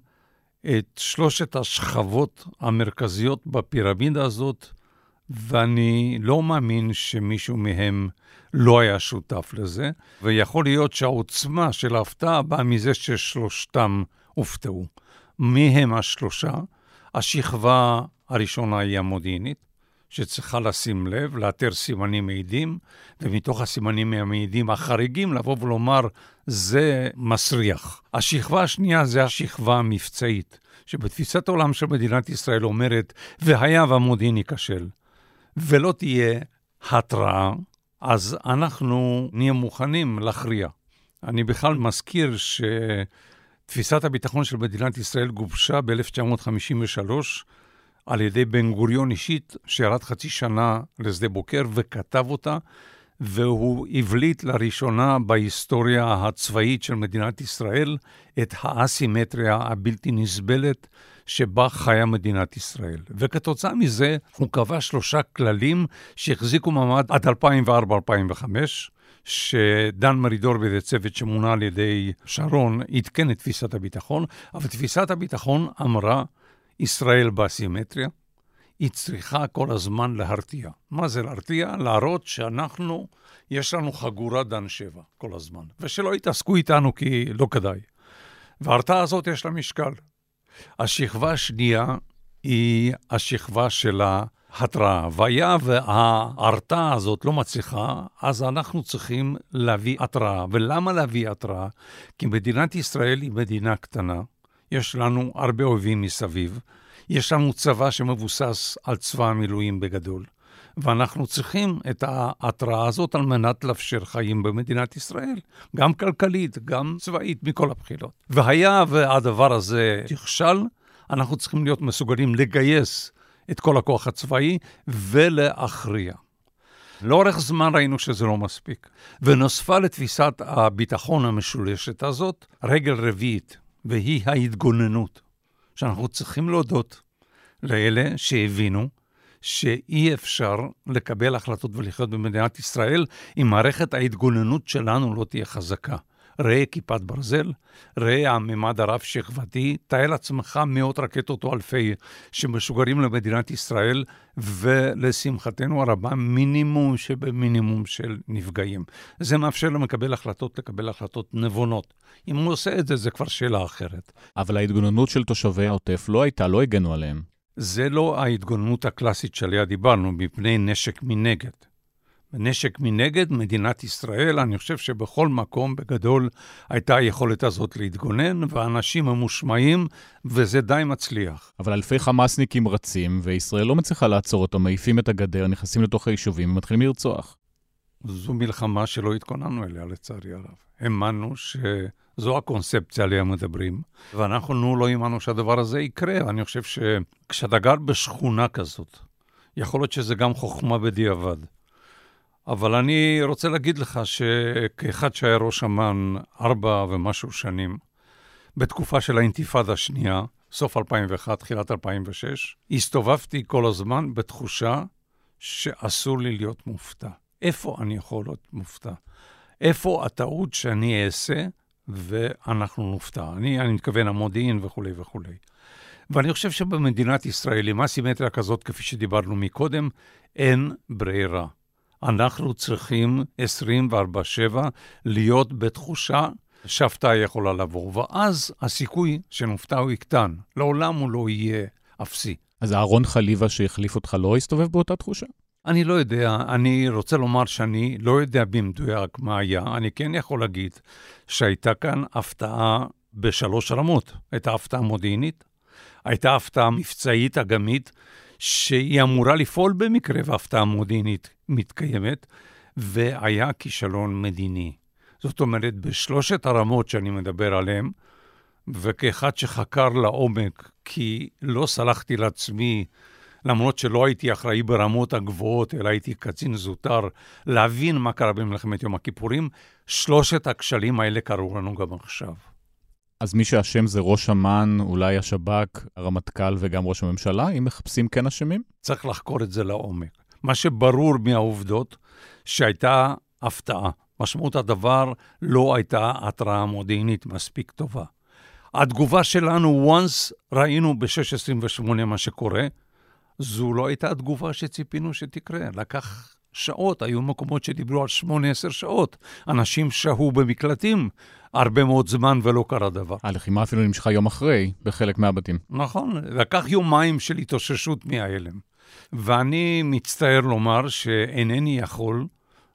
את שלושת השכבות המרכזיות בפירמידה הזאת, ואני לא מאמין שמישהו מהם לא היה שותף לזה, ויכול להיות שהעוצמה של ההפתעה באה מזה ששלושתם הופתעו. מי הם השלושה? השכבה הראשונה היא המודיעינית, שצריכה לשים לב, לאתר סימנים מעידים, ומתוך הסימנים המעידים החריגים לבוא ולומר, זה מסריח. השכבה השנייה זה השכבה המבצעית, שבתפיסת העולם של מדינת ישראל אומרת, והיה והמודיעין ייכשל, ולא תהיה התראה, אז אנחנו נהיה מוכנים להכריע. אני בכלל מזכיר שתפיסת הביטחון של מדינת ישראל גובשה ב-1953 על ידי בן גוריון אישית, שירד חצי שנה לשדה בוקר וכתב אותה, והוא הבליט לראשונה בהיסטוריה הצבאית של מדינת ישראל את האסימטריה הבלתי נסבלת שבה חיה מדינת ישראל. וכתוצאה מזה הוא קבע שלושה כללים שהחזיקו מעמד עד 2004-2005, שדן מרידור וזה צוות שמונה על ידי שרון עדכן את תפיסת הביטחון, אבל תפיסת הביטחון אמרה, ישראל באסימטריה, היא צריכה כל הזמן להרתיע. מה זה להרתיע? להראות שאנחנו, יש לנו חגורה דן שבע כל הזמן, ושלא יתעסקו איתנו כי לא כדאי. וההרתעה הזאת יש לה משקל. השכבה השנייה היא השכבה של ההתראה. והיה וההרתעה הזאת לא מצליחה, אז אנחנו צריכים להביא התראה. ולמה להביא התראה? כי מדינת ישראל היא מדינה קטנה, יש לנו הרבה אויבים מסביב, יש לנו צבא שמבוסס על צבא המילואים בגדול. ואנחנו צריכים את ההתראה הזאת על מנת לאפשר חיים במדינת ישראל, גם כלכלית, גם צבאית, מכל הבחינות. והיה והדבר הזה נכשל, אנחנו צריכים להיות מסוגלים לגייס את כל הכוח הצבאי ולהכריע. לאורך זמן ראינו שזה לא מספיק. ונוספה לתפיסת הביטחון המשולשת הזאת רגל רביעית, והיא ההתגוננות, שאנחנו צריכים להודות לאלה שהבינו שאי אפשר לקבל החלטות ולחיות במדינת ישראל אם מערכת ההתגוננות שלנו לא תהיה חזקה. ראה כיפת ברזל, ראה הממד הרב-שכבתי, תאר לעצמך מאות רקטות או אלפי שמשוגרים למדינת ישראל, ולשמחתנו הרבה, מינימום שבמינימום של נפגעים. זה מאפשר למקבל החלטות לקבל החלטות נבונות. אם הוא עושה את זה, זה כבר שאלה אחרת. אבל ההתגוננות של תושבי העוטף לא הייתה, לא הגנו עליהם. זה לא ההתגוננות הקלאסית שעליה דיברנו, מפני נשק מנגד. נשק מנגד, מדינת ישראל, אני חושב שבכל מקום בגדול הייתה היכולת הזאת להתגונן, ואנשים ממושמעים, וזה די מצליח. אבל אלפי חמאסניקים רצים, וישראל לא מצליחה לעצור אותם, מעיפים את הגדר, נכנסים לתוך היישובים ומתחילים לרצוח. זו מלחמה שלא התכוננו אליה, לצערי הרב. האמנו שזו הקונספציה עליה מדברים, ואנחנו לא האמנו שהדבר הזה יקרה. אני חושב שכשאתה גר בשכונה כזאת, יכול להיות שזה גם חוכמה בדיעבד. אבל אני רוצה להגיד לך שכאחד שהיה ראש אמ"ן ארבע ומשהו שנים, בתקופה של האינתיפאדה השנייה, סוף 2001, תחילת 2006, הסתובבתי כל הזמן בתחושה שאסור לי להיות מופתע. איפה אני יכול להיות מופתע? איפה הטעות שאני אעשה ואנחנו נופתע? אני, אני מתכוון המודיעין וכולי וכולי. ואני חושב שבמדינת ישראל, עם אסימטריה כזאת, כפי שדיברנו מקודם, אין ברירה. אנחנו צריכים 24/7 להיות בתחושה שהפתעה יכולה לבוא, ואז הסיכוי שנופתע הוא יקטן. לעולם הוא לא יהיה אפסי. אז אהרון חליבה שהחליף אותך לא הסתובב באותה תחושה? אני לא יודע, אני רוצה לומר שאני לא יודע במדויק מה היה. אני כן יכול להגיד שהייתה כאן הפתעה בשלוש רמות. הייתה הפתעה מודיעינית, הייתה הפתעה מבצעית אגמית, שהיא אמורה לפעול במקרה והפתעה מודיעינית מתקיימת, והיה כישלון מדיני. זאת אומרת, בשלושת הרמות שאני מדבר עליהן, וכאחד שחקר לעומק, כי לא סלחתי לעצמי, למרות שלא הייתי אחראי ברמות הגבוהות, אלא הייתי קצין זוטר, להבין מה קרה במלחמת יום הכיפורים, שלושת הכשלים האלה קרו לנו גם עכשיו. אז מי שאשם זה ראש אמ"ן, אולי השב"כ, הרמטכ"ל וגם ראש הממשלה? אם מחפשים כן אשמים? צריך לחקור את זה לעומק. מה שברור מהעובדות, שהייתה הפתעה. משמעות הדבר, לא הייתה התראה מודיעינית מספיק טובה. התגובה שלנו, once ראינו ב-628 מה שקורה, זו לא הייתה התגובה שציפינו שתקרה. לקח שעות, היו מקומות שדיברו על 8-10 שעות. אנשים שהו במקלטים הרבה מאוד זמן ולא קרה דבר. הלחימה אפילו נמשכה יום אחרי, בחלק מהבתים. נכון, לקח יומיים של התאוששות מההלם. ואני מצטער לומר שאינני יכול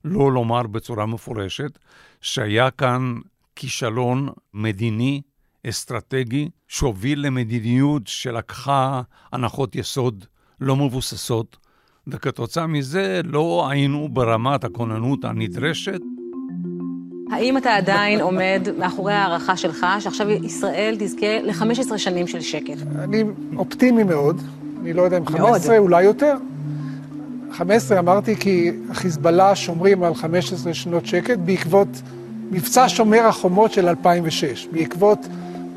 לא לומר בצורה מפורשת שהיה כאן כישלון מדיני, אסטרטגי, שהוביל למדיניות שלקחה הנחות יסוד לא מבוססות, וכתוצאה מזה לא היינו ברמת הכוננות הנדרשת. האם אתה עדיין עומד מאחורי ההערכה שלך, שעכשיו ישראל תזכה ל-15 שנים של שקט? אני אופטימי מאוד, אני לא יודע אם 15, אולי יותר. 15 אמרתי כי החיזבאללה שומרים על 15 שנות שקט בעקבות מבצע שומר החומות של 2006, בעקבות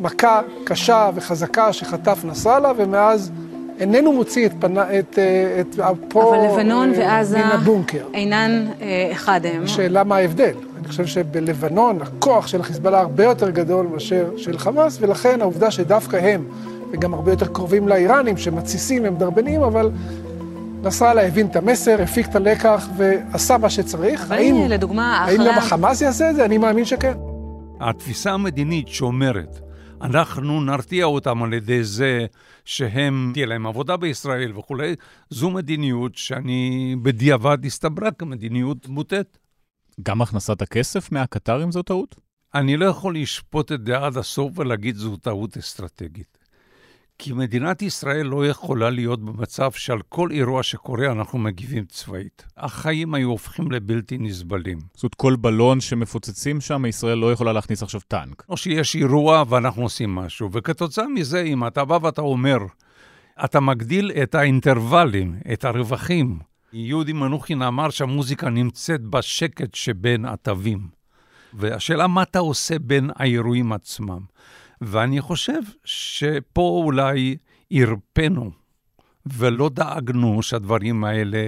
מכה קשה וחזקה שחטף נסראללה, ומאז איננו מוציא את, פנה, את, אה, את אפו אבל לבנון אה, ועזה מן הבונקר. אינן אה, אחד הם. שאלה מה ההבדל? אני חושב שבלבנון הכוח של החיזבאללה הרבה יותר גדול מאשר של חמאס, ולכן העובדה שדווקא הם, וגם הרבה יותר קרובים לאיראנים, שמתסיסים, הם דרבנים, אבל נסראללה הבין את המסר, הפיק את הלקח ועשה מה שצריך. אבל הנה, לדוגמה, האם אחרי... גם החמאס יעשה את זה? אני מאמין שכן. התפיסה המדינית שאומרת, אנחנו נרתיע אותם על ידי זה שהם, תהיה להם עבודה בישראל וכולי, זו מדיניות שאני בדיעבד הסתברה כמדיניות מוטעת. גם הכנסת הכסף מהקטרים זו טעות? אני לא יכול לשפוט את זה עד הסוף ולהגיד זו טעות אסטרטגית. כי מדינת ישראל לא יכולה להיות במצב שעל כל אירוע שקורה אנחנו מגיבים צבאית. החיים היו הופכים לבלתי נסבלים. זאת אומרת, כל בלון שמפוצצים שם, ישראל לא יכולה להכניס עכשיו טנק. או שיש אירוע ואנחנו עושים משהו, וכתוצאה מזה, אם אתה בא ואתה אומר, אתה מגדיל את האינטרוולים, את הרווחים. יהודי מנוחין אמר שהמוזיקה נמצאת בשקט שבין התווים. והשאלה, מה אתה עושה בין האירועים עצמם? ואני חושב שפה אולי הרפאנו ולא דאגנו שהדברים האלה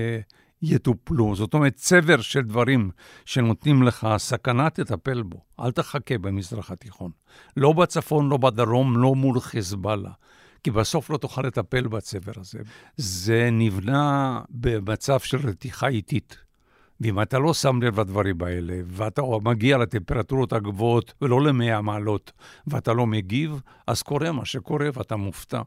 יטופלו. זאת אומרת, צבר של דברים שנותנים לך סכנה, תטפל בו. אל תחכה במזרח התיכון. לא בצפון, לא בדרום, לא מול חיזבאללה. כי בסוף לא תוכל לטפל בצבר הזה. זה נבנה במצב של רתיחה איטית. ואם אתה לא שם לב לדברים האלה, ואתה מגיע לטמפרטורות הגבוהות ולא ל-100 מעלות, ואתה לא מגיב, אז קורה מה שקורה ואתה מופתע.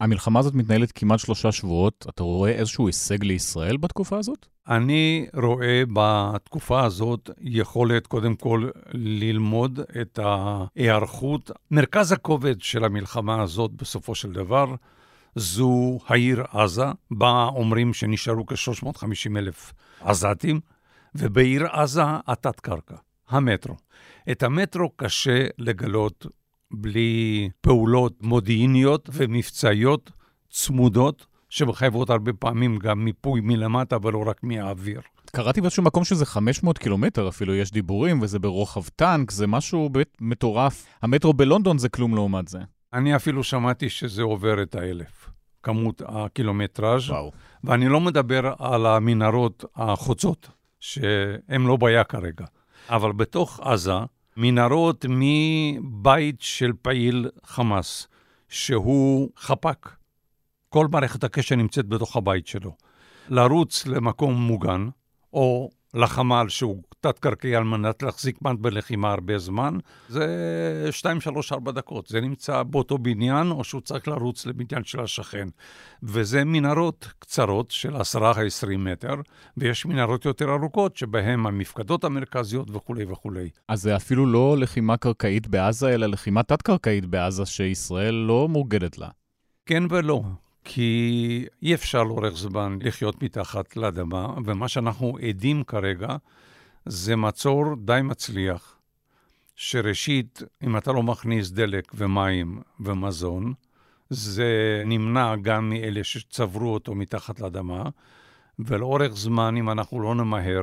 המלחמה הזאת מתנהלת כמעט שלושה שבועות. אתה רואה איזשהו הישג לישראל בתקופה הזאת? אני רואה בתקופה הזאת יכולת קודם כל ללמוד את ההיערכות. מרכז הכובד של המלחמה הזאת בסופו של דבר זו העיר עזה, בה אומרים שנשארו כ-350 אלף עזתים, ובעיר עזה התת-קרקע, המטרו. את המטרו קשה לגלות בלי פעולות מודיעיניות ומבצעיות צמודות, שמחייבות הרבה פעמים גם מיפוי מלמטה ולא רק מהאוויר. קראתי באיזשהו מקום שזה 500 קילומטר אפילו, יש דיבורים, וזה ברוחב טנק, זה משהו באמת מטורף. המטרו בלונדון זה כלום לעומת זה. אני אפילו שמעתי שזה עובר את האלף, כמות הקילומטראז', וואו. ואני לא מדבר על המנהרות החוצות, שהן לא בעיה כרגע. אבל בתוך עזה, מנהרות מבית של פעיל חמאס, שהוא חפ"ק, כל מערכת הקשר נמצאת בתוך הבית שלו. לרוץ למקום מוגן, או לחמ"ל שהוא תת-קרקעי על מנת להחזיק מן בלחימה הרבה זמן, זה 2, 3, 4 דקות. זה נמצא באותו בניין, או שהוא צריך לרוץ לבניין של השכן. וזה מנהרות קצרות של 10-20 מטר, ויש מנהרות יותר ארוכות, שבהן המפקדות המרכזיות וכולי וכולי. אז זה אפילו לא לחימה קרקעית בעזה, אלא לחימה תת-קרקעית בעזה, שישראל לא מורגלת לה. כן ולא. כי אי אפשר לאורך זמן לחיות מתחת לאדמה, ומה שאנחנו עדים כרגע זה מצור די מצליח, שראשית, אם אתה לא מכניס דלק ומים ומזון, זה נמנע גם מאלה שצברו אותו מתחת לאדמה, ולאורך זמן, אם אנחנו לא נמהר,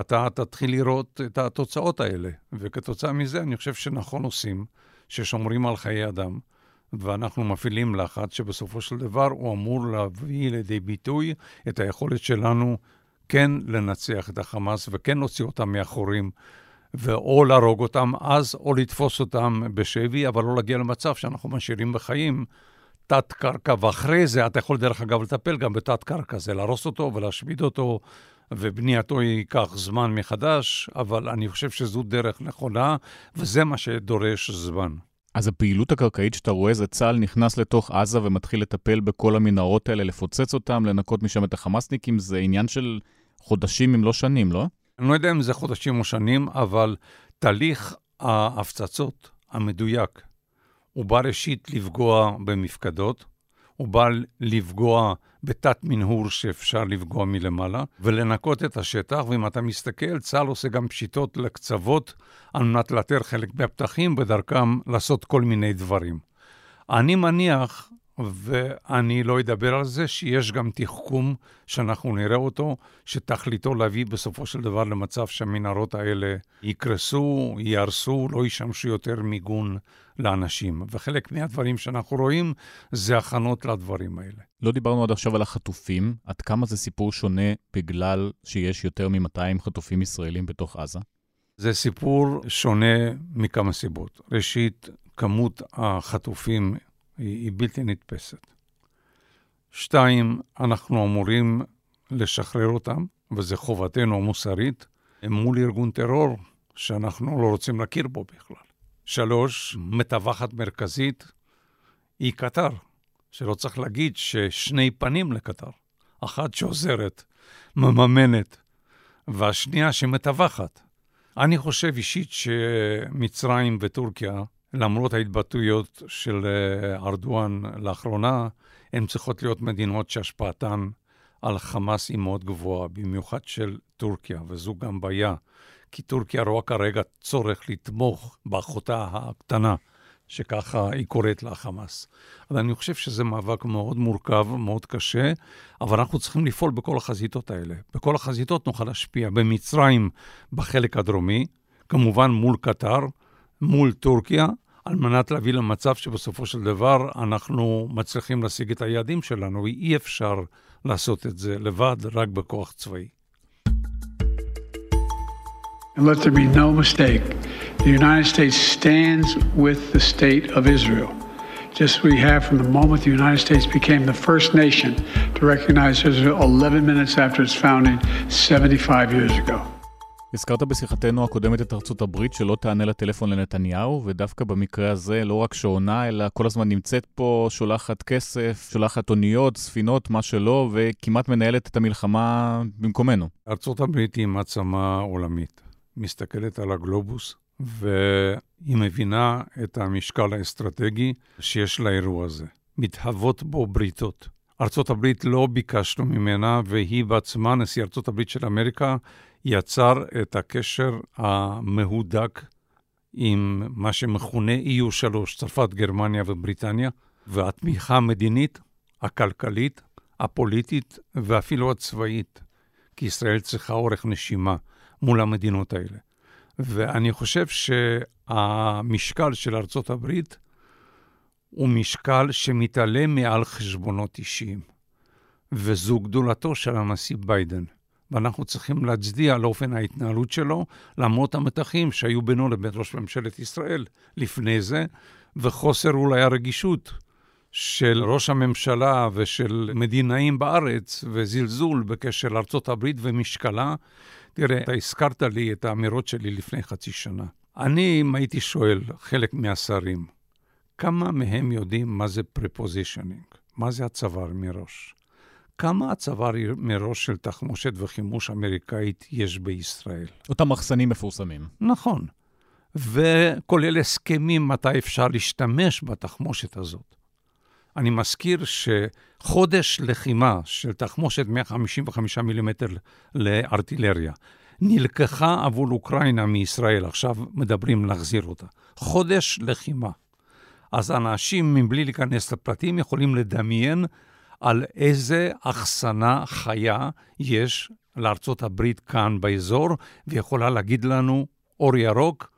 אתה תתחיל לראות את התוצאות האלה. וכתוצאה מזה, אני חושב שנכון עושים, ששומרים על חיי אדם. ואנחנו מפעילים לחץ שבסופו של דבר הוא אמור להביא לידי ביטוי את היכולת שלנו כן לנצח את החמאס וכן להוציא אותם מהחורים, ואו להרוג אותם אז, או לתפוס אותם בשבי, אבל לא להגיע למצב שאנחנו משאירים בחיים תת-קרקע, ואחרי זה אתה יכול דרך אגב לטפל גם בתת-קרקע, זה להרוס אותו ולהשמיד אותו, ובנייתו ייקח זמן מחדש, אבל אני חושב שזו דרך נכונה, וזה מה שדורש זמן. אז הפעילות הקרקעית שאתה רואה זה צה"ל נכנס לתוך עזה ומתחיל לטפל בכל המנהרות האלה, לפוצץ אותם, לנקות משם את החמאסניקים, זה עניין של חודשים אם לא שנים, לא? אני לא יודע אם זה חודשים או שנים, אבל תהליך ההפצצות המדויק, הוא בא ראשית לפגוע במפקדות, הוא בא לפגוע בתת מנהור שאפשר לפגוע מלמעלה, ולנקות את השטח, ואם אתה מסתכל, צה"ל עושה גם פשיטות לקצוות על מנת לאתר חלק מהפתחים, בדרכם לעשות כל מיני דברים. אני מניח ואני לא אדבר על זה, שיש גם תחכום שאנחנו נראה אותו, שתכליתו להביא בסופו של דבר למצב שהמנהרות האלה יקרסו, ייהרסו, לא ישמשו יותר מיגון לאנשים. וחלק מהדברים שאנחנו רואים זה הכנות לדברים האלה. לא דיברנו עד עכשיו על החטופים, עד כמה זה סיפור שונה בגלל שיש יותר מ-200 חטופים ישראלים בתוך עזה? זה סיפור שונה מכמה סיבות. ראשית, כמות החטופים היא, היא בלתי נתפסת. שתיים, אנחנו אמורים לשחרר אותם, וזו חובתנו המוסרית, מול ארגון טרור שאנחנו לא רוצים להכיר בו בכלל. שלוש, מתווכת מרכזית היא קטר, שלא צריך להגיד ששני פנים לקטר. אחת שעוזרת, מממנת, והשנייה שמתווכת. אני חושב אישית שמצרים וטורקיה למרות ההתבטאויות של אה, ארדואן לאחרונה, הן צריכות להיות מדינות שהשפעתן על חמאס היא מאוד גבוהה, במיוחד של טורקיה, וזו גם בעיה, כי טורקיה רואה כרגע צורך לתמוך באחותה הקטנה, שככה היא קוראת לה חמאס. אז אני חושב שזה מאבק מאוד מורכב, מאוד קשה, אבל אנחנו צריכים לפעול בכל החזיתות האלה. בכל החזיתות נוכל להשפיע. במצרים, בחלק הדרומי, כמובן מול קטר, מול טורקיה, על מנת להביא למצב שבסופו של דבר אנחנו מצליחים להשיג את היעדים שלנו. אי אפשר לעשות את זה לבד, רק בכוח צבאי. And let there be no mistake, the United States stands with the state of Israel. Just we have from the moment the United States became the first nation to recognize Israel 11 minutes after its founding 75 years ago. הזכרת בשיחתנו הקודמת את ארצות הברית שלא תענה לטלפון לנתניהו, ודווקא במקרה הזה לא רק שעונה, אלא כל הזמן נמצאת פה, שולחת כסף, שולחת אוניות, ספינות, מה שלא, וכמעט מנהלת את המלחמה במקומנו. ארצות הברית היא מעצמה עולמית. מסתכלת על הגלובוס, והיא מבינה את המשקל האסטרטגי שיש לאירוע הזה. מתהוות בו בריתות. ארצות הברית לא ביקשנו ממנה, והיא בעצמה, נשיא ארצות הברית של אמריקה, יצר את הקשר המהודק עם מה שמכונה EU3, צרפת, גרמניה ובריטניה, והתמיכה המדינית, הכלכלית, הפוליטית ואפילו הצבאית, כי ישראל צריכה אורך נשימה מול המדינות האלה. ואני חושב שהמשקל של ארצות הברית הוא משקל שמתעלם מעל חשבונות אישיים, וזו גדולתו של הנשיא ביידן. ואנחנו צריכים להצדיע לאופן ההתנהלות שלו, למרות המתחים שהיו בינו לבין ראש ממשלת ישראל לפני זה, וחוסר אולי הרגישות של ראש הממשלה ושל מדינאים בארץ, וזלזול בקשר לארצות הברית ומשקלה. תראה, אתה הזכרת לי את האמירות שלי לפני חצי שנה. אני, אם הייתי שואל חלק מהשרים, כמה מהם יודעים מה זה prepositioning? מה זה הצבר מראש? כמה הצבר מראש של תחמושת וחימוש אמריקאית יש בישראל? אותם מחסנים מפורסמים. נכון. וכולל הסכמים מתי אפשר להשתמש בתחמושת הזאת. אני מזכיר שחודש לחימה של תחמושת 155 מילימטר לארטילריה נלקחה עבור אוקראינה מישראל, עכשיו מדברים להחזיר אותה. חודש לחימה. אז אנשים, מבלי להיכנס לפרטים, יכולים לדמיין על איזה אחסנה חיה יש לארצות הברית כאן באזור, ויכולה להגיד לנו, אור ירוק,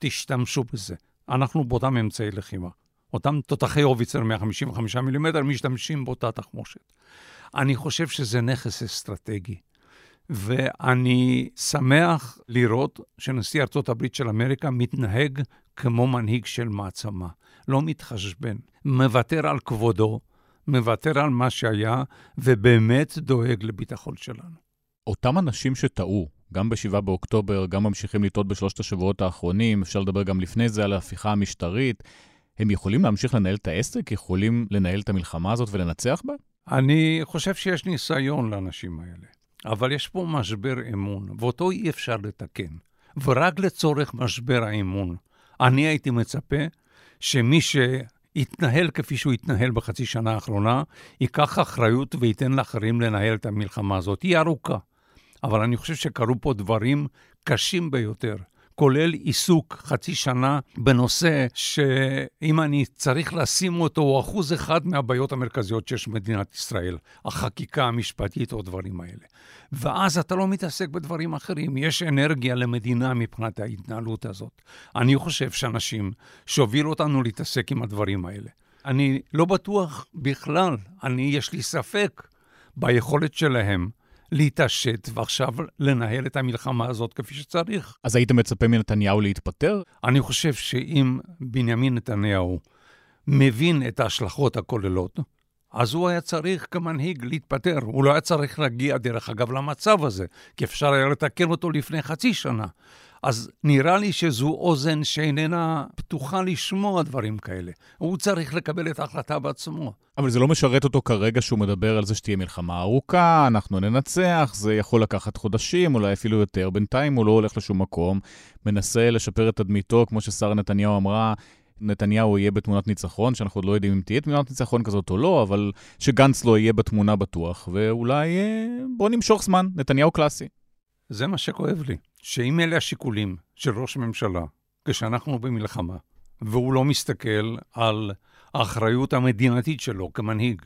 תשתמשו בזה. אנחנו באותם אמצעי לחימה. אותם תותחי הוביצר 155 מילימטר משתמשים באותה תחמושת. אני חושב שזה נכס אסטרטגי. ואני שמח לראות שנשיא ארצות הברית של אמריקה מתנהג כמו מנהיג של מעצמה. לא מתחשבן, מוותר על כבודו, מוותר על מה שהיה, ובאמת דואג לביטחון שלנו. אותם אנשים שטעו גם ב-7 באוקטובר, גם ממשיכים לטעות בשלושת השבועות האחרונים, אפשר לדבר גם לפני זה על ההפיכה המשטרית. הם יכולים להמשיך לנהל את העסק? יכולים לנהל את המלחמה הזאת ולנצח בה? אני חושב שיש ניסיון לאנשים האלה, אבל יש פה משבר אמון, ואותו אי אפשר לתקן. ורק לצורך משבר האמון, אני הייתי מצפה שמי שיתנהל כפי שהוא התנהל בחצי שנה האחרונה, ייקח אחריות וייתן לאחרים לנהל את המלחמה הזאת. היא ארוכה, אבל אני חושב שקרו פה דברים קשים ביותר. כולל עיסוק חצי שנה בנושא שאם אני צריך לשים אותו, הוא אחוז אחד מהבעיות המרכזיות שיש במדינת ישראל, החקיקה המשפטית או הדברים האלה. ואז אתה לא מתעסק בדברים אחרים, יש אנרגיה למדינה מבחינת ההתנהלות הזאת. אני חושב שאנשים שהובילו אותנו להתעסק עם הדברים האלה. אני לא בטוח בכלל, אני, יש לי ספק ביכולת שלהם להתעשת ועכשיו לנהל את המלחמה הזאת כפי שצריך. אז היית מצפה מנתניהו להתפטר? אני חושב שאם בנימין נתניהו מבין את ההשלכות הכוללות, אז הוא היה צריך כמנהיג להתפטר. הוא לא היה צריך להגיע, דרך אגב, למצב הזה, כי אפשר היה לתקן אותו לפני חצי שנה. אז נראה לי שזו אוזן שאיננה פתוחה לשמוע דברים כאלה. הוא צריך לקבל את ההחלטה בעצמו. אבל זה לא משרת אותו כרגע שהוא מדבר על זה שתהיה מלחמה ארוכה, אנחנו ננצח, זה יכול לקחת חודשים, אולי אפילו יותר. בינתיים הוא לא הולך לשום מקום, מנסה לשפר את תדמיתו, כמו ששרה נתניהו אמרה, נתניהו יהיה בתמונת ניצחון, שאנחנו עוד לא יודעים אם תהיה תמונת ניצחון כזאת או לא, אבל שגנץ לא יהיה בתמונה בטוח, ואולי אה, בוא נמשוך זמן, נתניהו קלאסי. זה מה שכואב לי, שאם אלה השיקולים של ראש הממשלה, כשאנחנו במלחמה, והוא לא מסתכל על האחריות המדינתית שלו כמנהיג,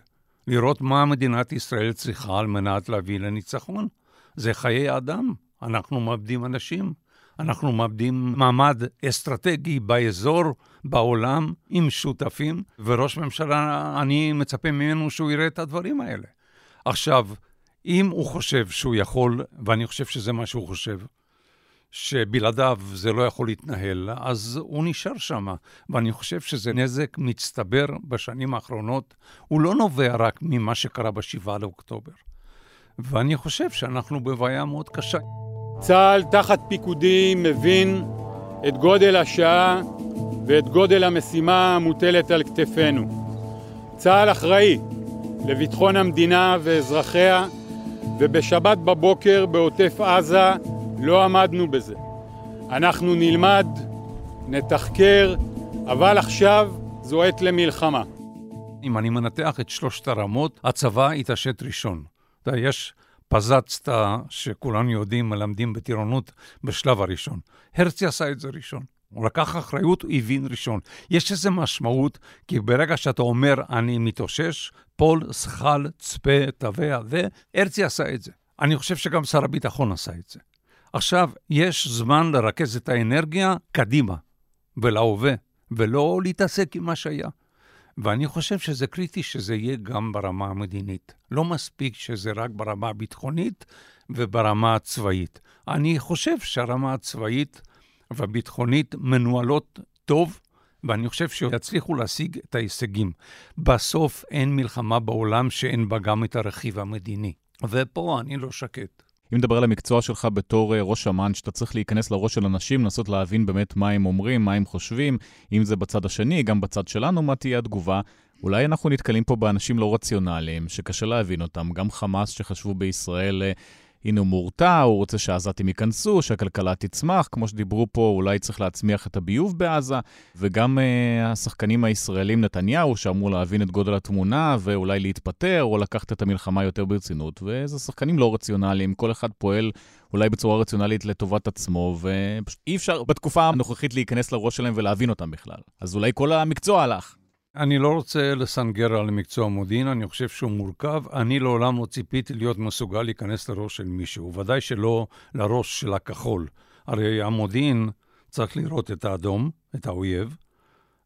לראות מה מדינת ישראל צריכה על מנת להביא לניצחון, זה חיי אדם. אנחנו מאבדים אנשים, אנחנו מאבדים מעמד אסטרטגי באזור, בעולם, עם שותפים, וראש ממשלה, אני מצפה ממנו שהוא יראה את הדברים האלה. עכשיו, אם הוא חושב שהוא יכול, ואני חושב שזה מה שהוא חושב, שבלעדיו זה לא יכול להתנהל, אז הוא נשאר שם. ואני חושב שזה נזק מצטבר בשנים האחרונות. הוא לא נובע רק ממה שקרה ב-7 לאוקטובר. ואני חושב שאנחנו בבעיה מאוד קשה. צה"ל תחת פיקודי מבין את גודל השעה ואת גודל המשימה המוטלת על כתפינו. צה"ל אחראי לביטחון המדינה ואזרחיה, ובשבת בבוקר בעוטף עזה לא עמדנו בזה. אנחנו נלמד, נתחקר, אבל עכשיו זו עת למלחמה. אם אני מנתח את שלושת הרמות, הצבא התעשת ראשון. אתה יודע, יש פזצת שכולנו יודעים, מלמדים בטירונות בשלב הראשון. הרצי עשה את זה ראשון. הוא לקח אחריות, הוא הבין ראשון. יש איזו משמעות, כי ברגע שאתה אומר, אני מתאושש, פול, שחל, צפה, תבע, והרצי עשה את זה. אני חושב שגם שר הביטחון עשה את זה. עכשיו, יש זמן לרכז את האנרגיה קדימה ולהווה, ולא להתעסק עם מה שהיה. ואני חושב שזה קריטי שזה יהיה גם ברמה המדינית. לא מספיק שזה רק ברמה הביטחונית וברמה הצבאית. אני חושב שהרמה הצבאית והביטחונית מנוהלות טוב, ואני חושב שיצליחו להשיג את ההישגים. בסוף אין מלחמה בעולם שאין בה גם את הרכיב המדיני. ופה אני לא שקט. אם נדבר על המקצוע שלך בתור אה, ראש אמ"ן, שאתה צריך להיכנס לראש של אנשים, לנסות להבין באמת מה הם אומרים, מה הם חושבים, אם זה בצד השני, גם בצד שלנו, מה תהיה התגובה. אולי אנחנו נתקלים פה באנשים לא רציונליים, שקשה להבין אותם. גם חמאס שחשבו בישראל אה, הנה הוא מורתע, הוא רוצה שהעזתים ייכנסו, שהכלכלה תצמח, כמו שדיברו פה, אולי צריך להצמיח את הביוב בעזה, וגם uh, השחקנים הישראלים, נתניהו, שאמור להבין את גודל התמונה, ואולי להתפטר, או לקחת את המלחמה יותר ברצינות, וזה שחקנים לא רציונליים, כל אחד פועל אולי בצורה רציונלית לטובת עצמו, ופשוט אי אפשר בתקופה הנוכחית להיכנס לראש שלהם ולהבין אותם בכלל. אז אולי כל המקצוע הלך. אני לא רוצה לסנגר על מקצוע מודיעין, אני חושב שהוא מורכב. אני לעולם לא ציפיתי להיות מסוגל להיכנס לראש של מישהו, ודאי שלא לראש של הכחול. הרי המודיעין צריך לראות את האדום, את האויב,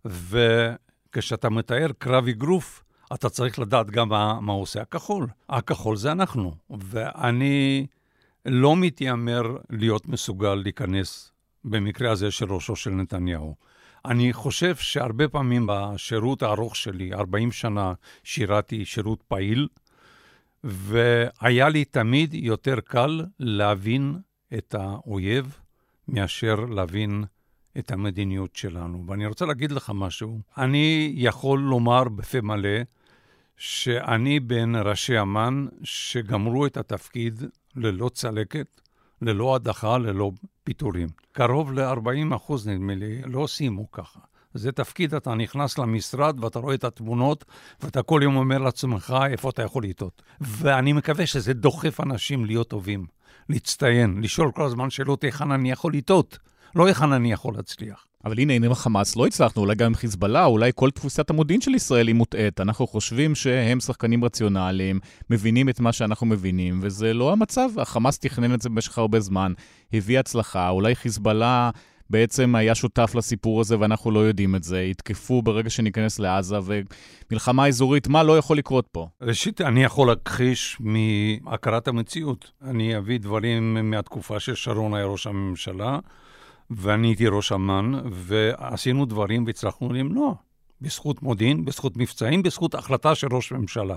וכשאתה מתאר קרב אגרוף, אתה צריך לדעת גם מה, מה עושה הכחול. הכחול זה אנחנו, ואני לא מתיימר להיות מסוגל להיכנס במקרה הזה של ראשו של נתניהו. אני חושב שהרבה פעמים בשירות הארוך שלי, 40 שנה שירתי שירות פעיל, והיה לי תמיד יותר קל להבין את האויב מאשר להבין את המדיניות שלנו. ואני רוצה להגיד לך משהו. אני יכול לומר בפה מלא שאני בין ראשי אמ"ן שגמרו את התפקיד ללא צלקת, ללא הדחה, ללא פיטורים. קרוב ל-40 אחוז, נדמה לי, לא סיימו ככה. זה תפקיד, אתה נכנס למשרד ואתה רואה את התמונות, ואתה כל יום אומר לעצמך איפה אתה יכול לטעות. ואני מקווה שזה דוחף אנשים להיות טובים, להצטיין, לשאול כל הזמן שאלות היכן אני יכול לטעות, לא היכן אני יכול להצליח. אבל הנה, עם החמאס לא הצלחנו, אולי גם עם חיזבאללה, אולי כל תפוסת המודיעין של ישראל היא מוטעית. אנחנו חושבים שהם שחקנים רציונליים, מבינים את מה שאנחנו מבינים, וזה לא המצב. החמאס תכנן את זה במשך הרבה זמן, הביא הצלחה, אולי חיזבאללה בעצם היה שותף לסיפור הזה ואנחנו לא יודעים את זה. יתקפו ברגע שניכנס לעזה, ומלחמה אזורית, מה לא יכול לקרות פה? ראשית, אני יכול להכחיש מהכרת המציאות. אני אביא דברים מהתקופה ששרון היה ראש הממשלה. ואני הייתי ראש אמ"ן, ועשינו דברים והצלחנו למנוע. בזכות מודיעין, בזכות מבצעים, בזכות החלטה של ראש ממשלה.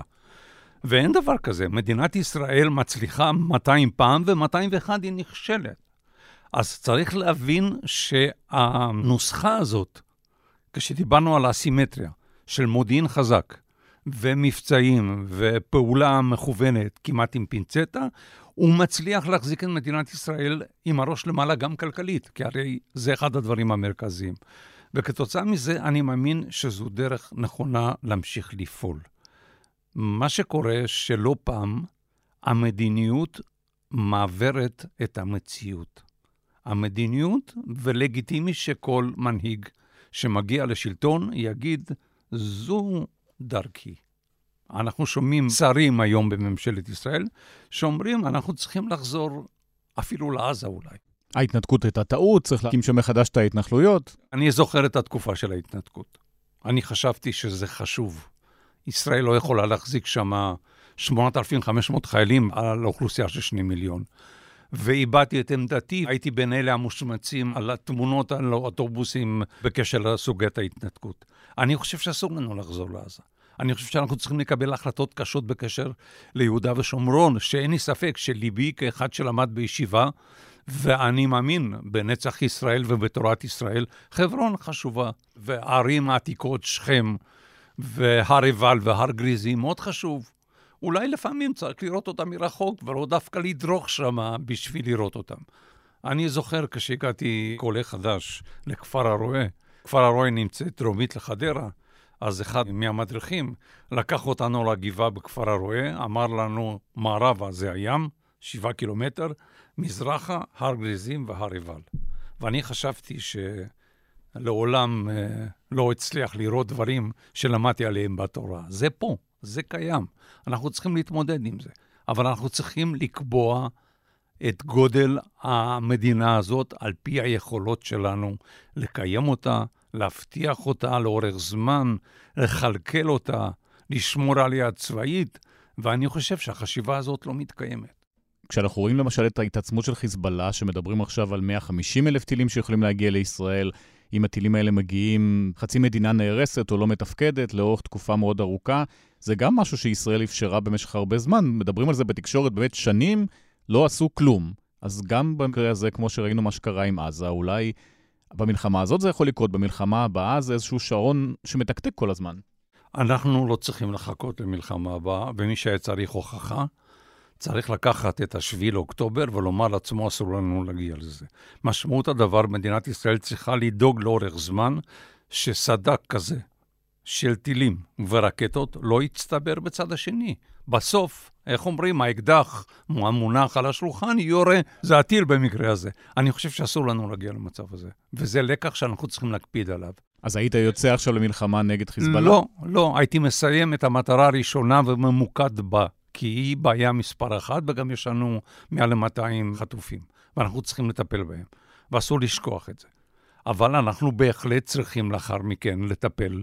ואין דבר כזה, מדינת ישראל מצליחה 200 פעם ו-201 היא נכשלת. אז צריך להבין שהנוסחה הזאת, כשדיברנו על האסימטריה של מודיעין חזק ומבצעים ופעולה מכוונת כמעט עם פינצטה, הוא מצליח להחזיק את מדינת ישראל עם הראש למעלה גם כלכלית, כי הרי זה אחד הדברים המרכזיים. וכתוצאה מזה אני מאמין שזו דרך נכונה להמשיך לפעול. מה שקורה שלא פעם המדיניות מעברת את המציאות. המדיניות, ולגיטימי שכל מנהיג שמגיע לשלטון יגיד, זו דרכי. אנחנו שומעים שרים היום בממשלת ישראל שאומרים, אנחנו צריכים לחזור אפילו לעזה אולי. ההתנתקות הייתה טעות, צריך להקים שם מחדש את ההתנחלויות. אני זוכר את התקופה של ההתנתקות. אני חשבתי שזה חשוב. ישראל לא יכולה להחזיק שם 8,500 חיילים על אוכלוסייה של 2 מיליון. ואיבדתי את עמדתי, הייתי בין אלה המושמצים על התמונות על האוטובוסים בקשר לסוגיית ההתנתקות. אני חושב שאסור לנו לחזור לעזה. אני חושב שאנחנו צריכים לקבל החלטות קשות בקשר ליהודה ושומרון, שאין לי ספק שליבי כאחד שלמד בישיבה, ואני מאמין בנצח ישראל ובתורת ישראל. חברון חשובה, וערים העתיקות, שכם, והר עיבל והר גריזים, מאוד חשוב. אולי לפעמים צריך לראות אותם מרחוק, ולא דווקא לדרוך שם בשביל לראות אותם. אני זוכר כשהגעתי כעולה חדש לכפר הרועה, כפר הרועה נמצא דרומית לחדרה, אז אחד מהמדריכים לקח אותנו לגבעה בכפר הרועה, אמר לנו, מערבה זה הים, שבעה קילומטר, מזרחה, הר גריזים והר עיבל. ואני חשבתי שלעולם אה, לא אצליח לראות דברים שלמדתי עליהם בתורה. זה פה, זה קיים. אנחנו צריכים להתמודד עם זה. אבל אנחנו צריכים לקבוע את גודל המדינה הזאת על פי היכולות שלנו לקיים אותה, להבטיח אותה לאורך זמן, לכלכל אותה, לשמור עליה צבאית, ואני חושב שהחשיבה הזאת לא מתקיימת. כשאנחנו רואים למשל את ההתעצמות של חיזבאללה, שמדברים עכשיו על 150 אלף טילים שיכולים להגיע לישראל, אם הטילים האלה מגיעים, חצי מדינה נהרסת או לא מתפקדת לאורך תקופה מאוד ארוכה, זה גם משהו שישראל אפשרה במשך הרבה זמן. מדברים על זה בתקשורת באמת שנים, לא עשו כלום. אז גם במקרה הזה, כמו שראינו מה שקרה עם עזה, אולי במלחמה הזאת זה יכול לקרות, במלחמה הבאה זה איזשהו שעון שמתקתק כל הזמן. אנחנו לא צריכים לחכות למלחמה הבאה, ומי שהיה צריך הוכחה, צריך לקחת את השביעי לאוקטובר ולומר לעצמו, אסור לנו להגיע לזה. משמעות הדבר, מדינת ישראל צריכה לדאוג לאורך זמן שסדק כזה של טילים ורקטות לא יצטבר בצד השני. בסוף, איך אומרים, האקדח המונח על השולחן יורה, זה הטיל במקרה הזה. אני חושב שאסור לנו להגיע למצב הזה, וזה לקח שאנחנו צריכים להקפיד עליו. אז היית יוצא עכשיו למלחמה נגד חיזבאללה? לא, לא, הייתי מסיים את המטרה הראשונה וממוקד בה, כי היא בעיה מספר אחת, וגם יש לנו מעל ל-200 חטופים, ואנחנו צריכים לטפל בהם, ואסור לשכוח את זה. אבל אנחנו בהחלט צריכים לאחר מכן לטפל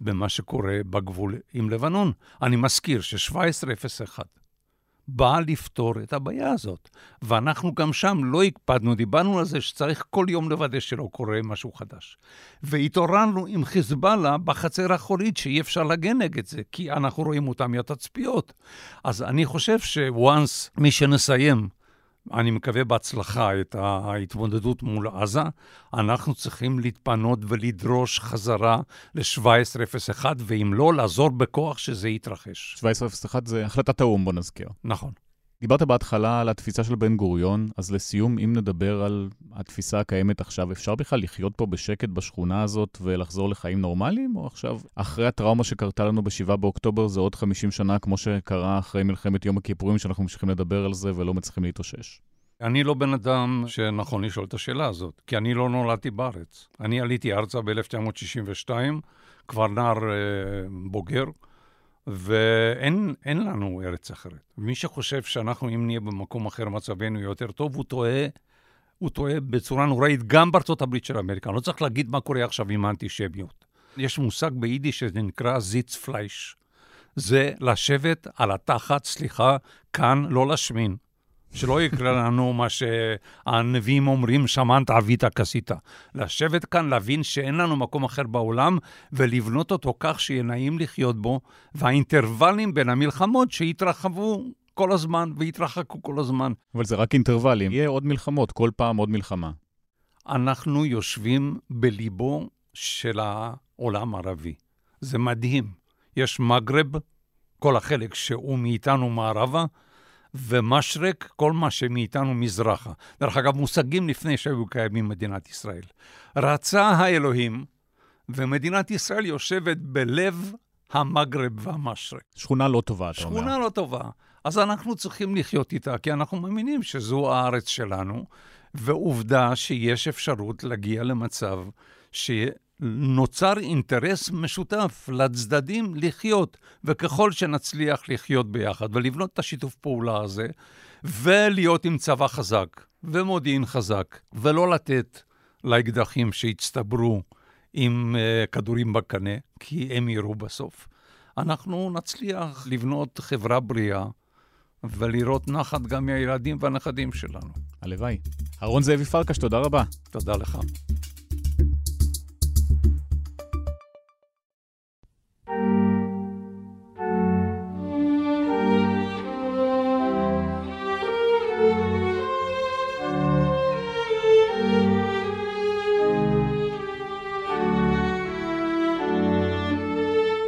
במה שקורה בגבול עם לבנון. אני מזכיר ש-1701 באה לפתור את הבעיה הזאת, ואנחנו גם שם לא הקפדנו, דיברנו על זה שצריך כל יום לוודא שלא קורה משהו חדש. והתעוררנו עם חיזבאללה בחצר האחורית שאי אפשר להגן נגד זה, כי אנחנו רואים אותם מהתצפיות. אז אני חושב ש-once מי שנסיים אני מקווה בהצלחה, את ההתמודדות מול עזה, אנחנו צריכים להתפנות ולדרוש חזרה ל-1701, ואם לא, לעזור בכוח שזה יתרחש. 1701 זה החלטת האו"ם, בוא נזכיר. נכון. דיברת בהתחלה על התפיסה של בן גוריון, אז לסיום, אם נדבר על התפיסה הקיימת עכשיו, אפשר בכלל לחיות פה בשקט בשכונה הזאת ולחזור לחיים נורמליים? או עכשיו, אחרי הטראומה שקרתה לנו ב-7 באוקטובר, זה עוד 50 שנה, כמו שקרה אחרי מלחמת יום הכיפורים, שאנחנו ממשיכים לדבר על זה ולא מצליחים להתאושש? אני לא בן אדם שנכון לשאול את השאלה הזאת, כי אני לא נולדתי בארץ. אני עליתי ארצה ב-1962, כבר נער אה, בוגר. ואין לנו ארץ אחרת. מי שחושב שאנחנו, אם נהיה במקום אחר, מצבנו יותר טוב, הוא טועה, הוא טועה בצורה נוראית, גם בארצות הברית של אמריקה. לא צריך להגיד מה קורה עכשיו עם האנטישמיות. יש מושג ביידיש שזה נקרא זיץ פלייש. זה לשבת על התחת, סליחה, כאן, לא להשמין. שלא יקרה לנו מה שהנביאים אומרים, שמנת עבית כסית. לשבת כאן, להבין שאין לנו מקום אחר בעולם, ולבנות אותו כך שיהיה נעים לחיות בו, והאינטרוולים בין המלחמות שיתרחבו כל הזמן ויתרחקו כל הזמן. אבל זה רק אינטרוולים. יהיה עוד מלחמות, כל פעם עוד מלחמה. אנחנו יושבים בליבו של העולם הערבי. זה מדהים. יש מגרב, כל החלק שהוא מאיתנו מערבה, ומשרק, כל מה שמאיתנו מזרחה. דרך אגב, מושגים לפני שהיו קיימים במדינת ישראל. רצה האלוהים, ומדינת ישראל יושבת בלב המגרב והמשרק. שכונה לא טובה, אתה אומר. שכונה לא טובה. אז אנחנו צריכים לחיות איתה, כי אנחנו מאמינים שזו הארץ שלנו, ועובדה שיש אפשרות להגיע למצב ש... נוצר אינטרס משותף לצדדים לחיות, וככל שנצליח לחיות ביחד ולבנות את השיתוף פעולה הזה, ולהיות עם צבא חזק ומודיעין חזק, ולא לתת לאקדחים שהצטברו עם uh, כדורים בקנה, כי הם יראו בסוף, אנחנו נצליח לבנות חברה בריאה ולראות נחת גם מהילדים והנכדים שלנו. הלוואי. אהרון זאבי פרקש, תודה רבה. תודה לך.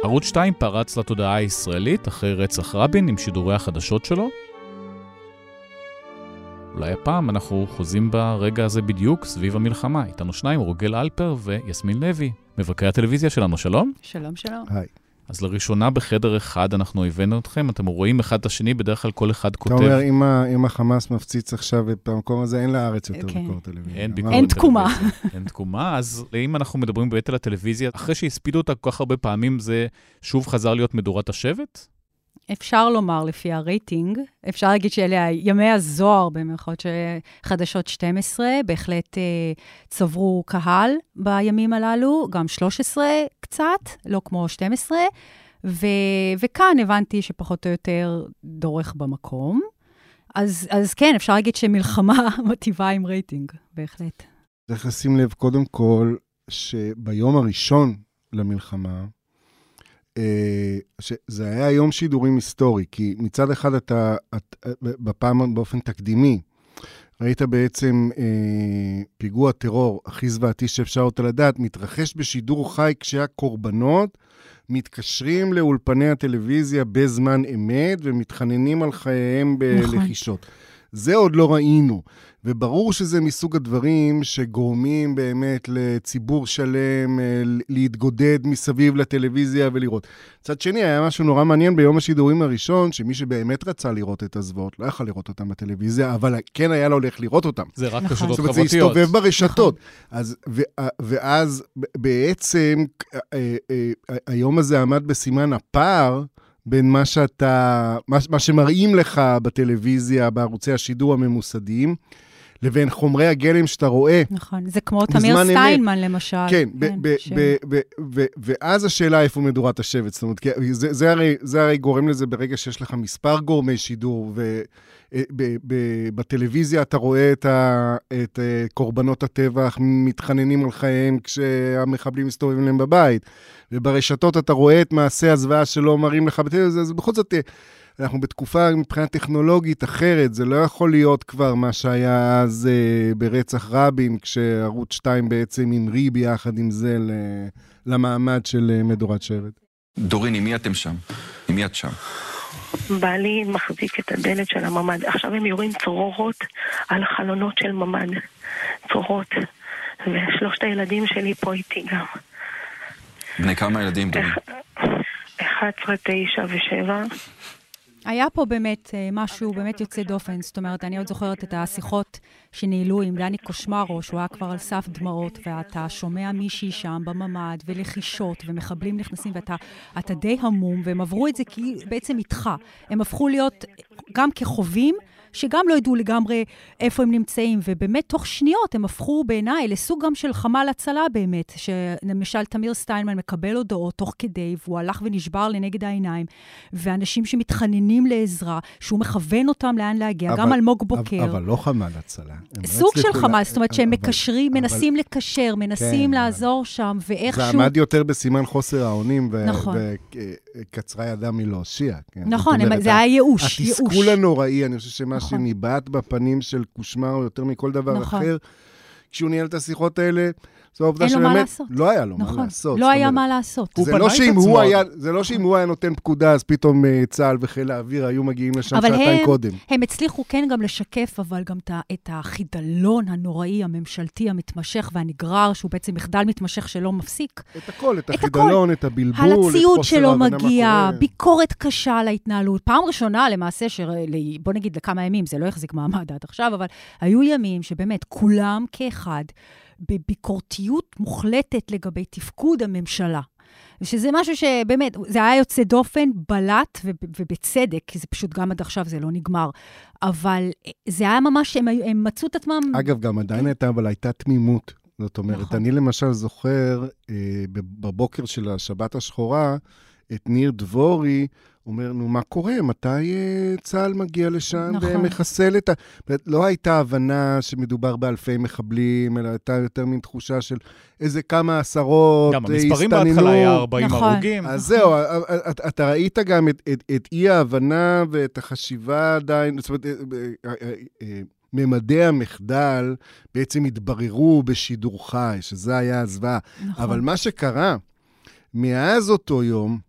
ערוץ 2 פרץ לתודעה הישראלית אחרי רצח רבין עם שידורי החדשות שלו. אולי הפעם אנחנו חוזים ברגע הזה בדיוק סביב המלחמה. איתנו שניים, רוגל אלפר ויסמין לוי, מבקרי הטלוויזיה שלנו. שלום. שלום, שלום. היי. אז לראשונה בחדר אחד אנחנו הבאנו אתכם, אתם רואים אחד את השני, בדרך כלל כל אחד כותב... אתה אומר, אם, אם החמאס מפציץ עכשיו את המקום הזה, אין לארץ יותר כן. ביקורת טלוויזיה. אין ביקורת אין תקומה. אין תקומה, אז אם אנחנו מדברים באמת על הטלוויזיה, אחרי שהספידו אותה כל כך הרבה פעמים, זה שוב חזר להיות מדורת השבט? אפשר לומר לפי הרייטינג, אפשר להגיד שאלה ימי הזוהר, במירכאות שחדשות 12, בהחלט אה, צברו קהל בימים הללו, גם 13 קצת, לא כמו 12, ו, וכאן הבנתי שפחות או יותר דורך במקום. אז, אז כן, אפשר להגיד שמלחמה מטיבה עם רייטינג, בהחלט. צריך לשים לב, קודם כל, שביום הראשון למלחמה, שזה היה יום שידורים היסטורי, כי מצד אחד אתה, את, בפעם, באופן תקדימי, ראית בעצם אה, פיגוע טרור הכי זוועתי שאפשר אותה לדעת, מתרחש בשידור חי כשהקורבנות מתקשרים לאולפני הטלוויזיה בזמן אמת ומתחננים על חייהם בלחישות. נכון. זה עוד לא ראינו. וברור שזה מסוג הדברים שגורמים באמת לציבור שלם אה, להתגודד מסביב לטלוויזיה ולראות. מצד שני, היה משהו נורא מעניין ביום השידורים הראשון, שמי שבאמת רצה לראות את הזוועות, לא יכל לראות אותם בטלוויזיה, אבל כן היה לו הולך לראות אותם. זה רק נכון. רשתות חברתיות. זאת אומרת, זה הסתובב ברשתות. נכון. אז, ו, ואז בעצם אה, אה, היום הזה עמד בסימן הפער. בין מה שאתה, מה, מה שמראים לך בטלוויזיה, בערוצי השידור הממוסדים, לבין חומרי הגלם שאתה רואה. נכון, זה כמו תמיר סטיינמן אמת. למשל. כן, כן ב- ש... ב- ב- ב- ואז השאלה איפה מדורת השבט. זאת אומרת, זה, זה, הרי, זה הרי גורם לזה ברגע שיש לך מספר גורמי שידור, ובטלוויזיה אתה רואה את, ה, את אה, קורבנות הטבח מתחננים על חייהם כשהמחבלים מסתובבים להם בבית, וברשתות אתה רואה את מעשי הזוועה שלא מראים לך בטלוויזיה, אז בכל זאת... אנחנו בתקופה מבחינה טכנולוגית אחרת, זה לא יכול להיות כבר מה שהיה אז אה, ברצח רבין, כשערוץ 2 בעצם המריא ביחד עם זה למעמד של אה, מדורת שבט. דורין, עם מי אתם שם? עם מי את שם? בעלי מחזיק את הדלת של הממ"ד. עכשיו הם יורים צרורות על החלונות של ממ"ד. צרורות. ושלושת הילדים שלי פה איתי גם. בני כמה ילדים, דורין? 11, 9 ו-7. היה פה באמת אה, משהו באמת יוצא דופן. זאת אומרת, אני עוד זוכרת את השיחות שניהלו עם דני קושמרו, שהוא היה כבר על סף דמעות, ואתה שומע מישהי שם בממ"ד, ולחישות, ומחבלים נכנסים, ואתה די המום, והם עברו את זה כי בעצם איתך. הם הפכו להיות גם כחווים, שגם לא ידעו לגמרי איפה הם נמצאים, ובאמת, תוך שניות הם הפכו בעיניי לסוג גם של חמ"ל הצלה באמת, שלמשל תמיר סטיינמן מקבל הודעות תוך כדי, והוא הלך ונשבר לנגד העיניים, ואנשים שמתחננים לעזרה, שהוא מכוון אותם לאן להגיע, אבל, גם אלמוג בוקר. אבל, אבל לא חמ"ל הצלה. לא סוג של חמ"ל, זאת אומרת שהם אבל, מקשרים, אבל, מנסים אבל, לקשר, מנסים כן, לעזור אבל... שם, ואיכשהו... זה עמד יותר בסימן חוסר האונים, ו... נכון. וקצרה ידם מלהושיע. כן? נכון, אומרת, זה היה ייאוש, ייאוש. התסכול הנוראי, אני חושב שמה נכון. שניבט בפנים של קושמרו יותר מכל דבר נכון. אחר, כשהוא ניהל את השיחות האלה, זו העובדה שבאמת לא היה לו נכון, מה לעשות. לא היה אומרת, מה לעשות. זה לא, הוא היה, זה לא שאם הוא היה נותן פקודה, אז פתאום uh, צה"ל וחיל האוויר היו מגיעים לשם שעתיים קודם. אבל הם הצליחו כן גם לשקף, אבל גם את החידלון הנוראי, הממשלתי, המתמשך והנגרר, שהוא בעצם מחדל מתמשך שלא מפסיק. את הכל, את החידלון, את הבלבול, את חוסר הציוד שלו מגיע, ביקורת קשה על ההתנהלות. פעם ראשונה, למעשה, ש... בוא נגיד לכמה ימים, זה לא החזיק מעמד עד עכשיו, אבל היו ימים שבאמת כולם כאחד, בביקורתיות מוחלטת לגבי תפקוד הממשלה. ושזה משהו שבאמת, זה היה יוצא דופן, בלט, ובצדק, כי זה פשוט גם עד עכשיו זה לא נגמר. אבל זה היה ממש, הם, הם מצאו את עצמם... אגב, גם עדיין הייתה, אבל הייתה תמימות. זאת אומרת, נכון. אני למשל זוכר, אה, בבוקר של השבת השחורה, את ניר דבורי אומר, נו, מה קורה? מתי uh, צה"ל מגיע לשם נכון. ומחסל את ה... לא הייתה הבנה שמדובר באלפי מחבלים, אלא הייתה יותר מין תחושה של איזה כמה עשרות הסתננו. גם המספרים בהתחלה היה 40 נכון. הרוגים. אז זהו, אתה, אתה ראית גם את, את, את אי-ההבנה ואת החשיבה עדיין, זאת אומרת, אה, אה, ממדי המחדל בעצם התבררו בשידור חי, שזה היה הזוועה. נכון. אבל מה שקרה, מאז אותו יום,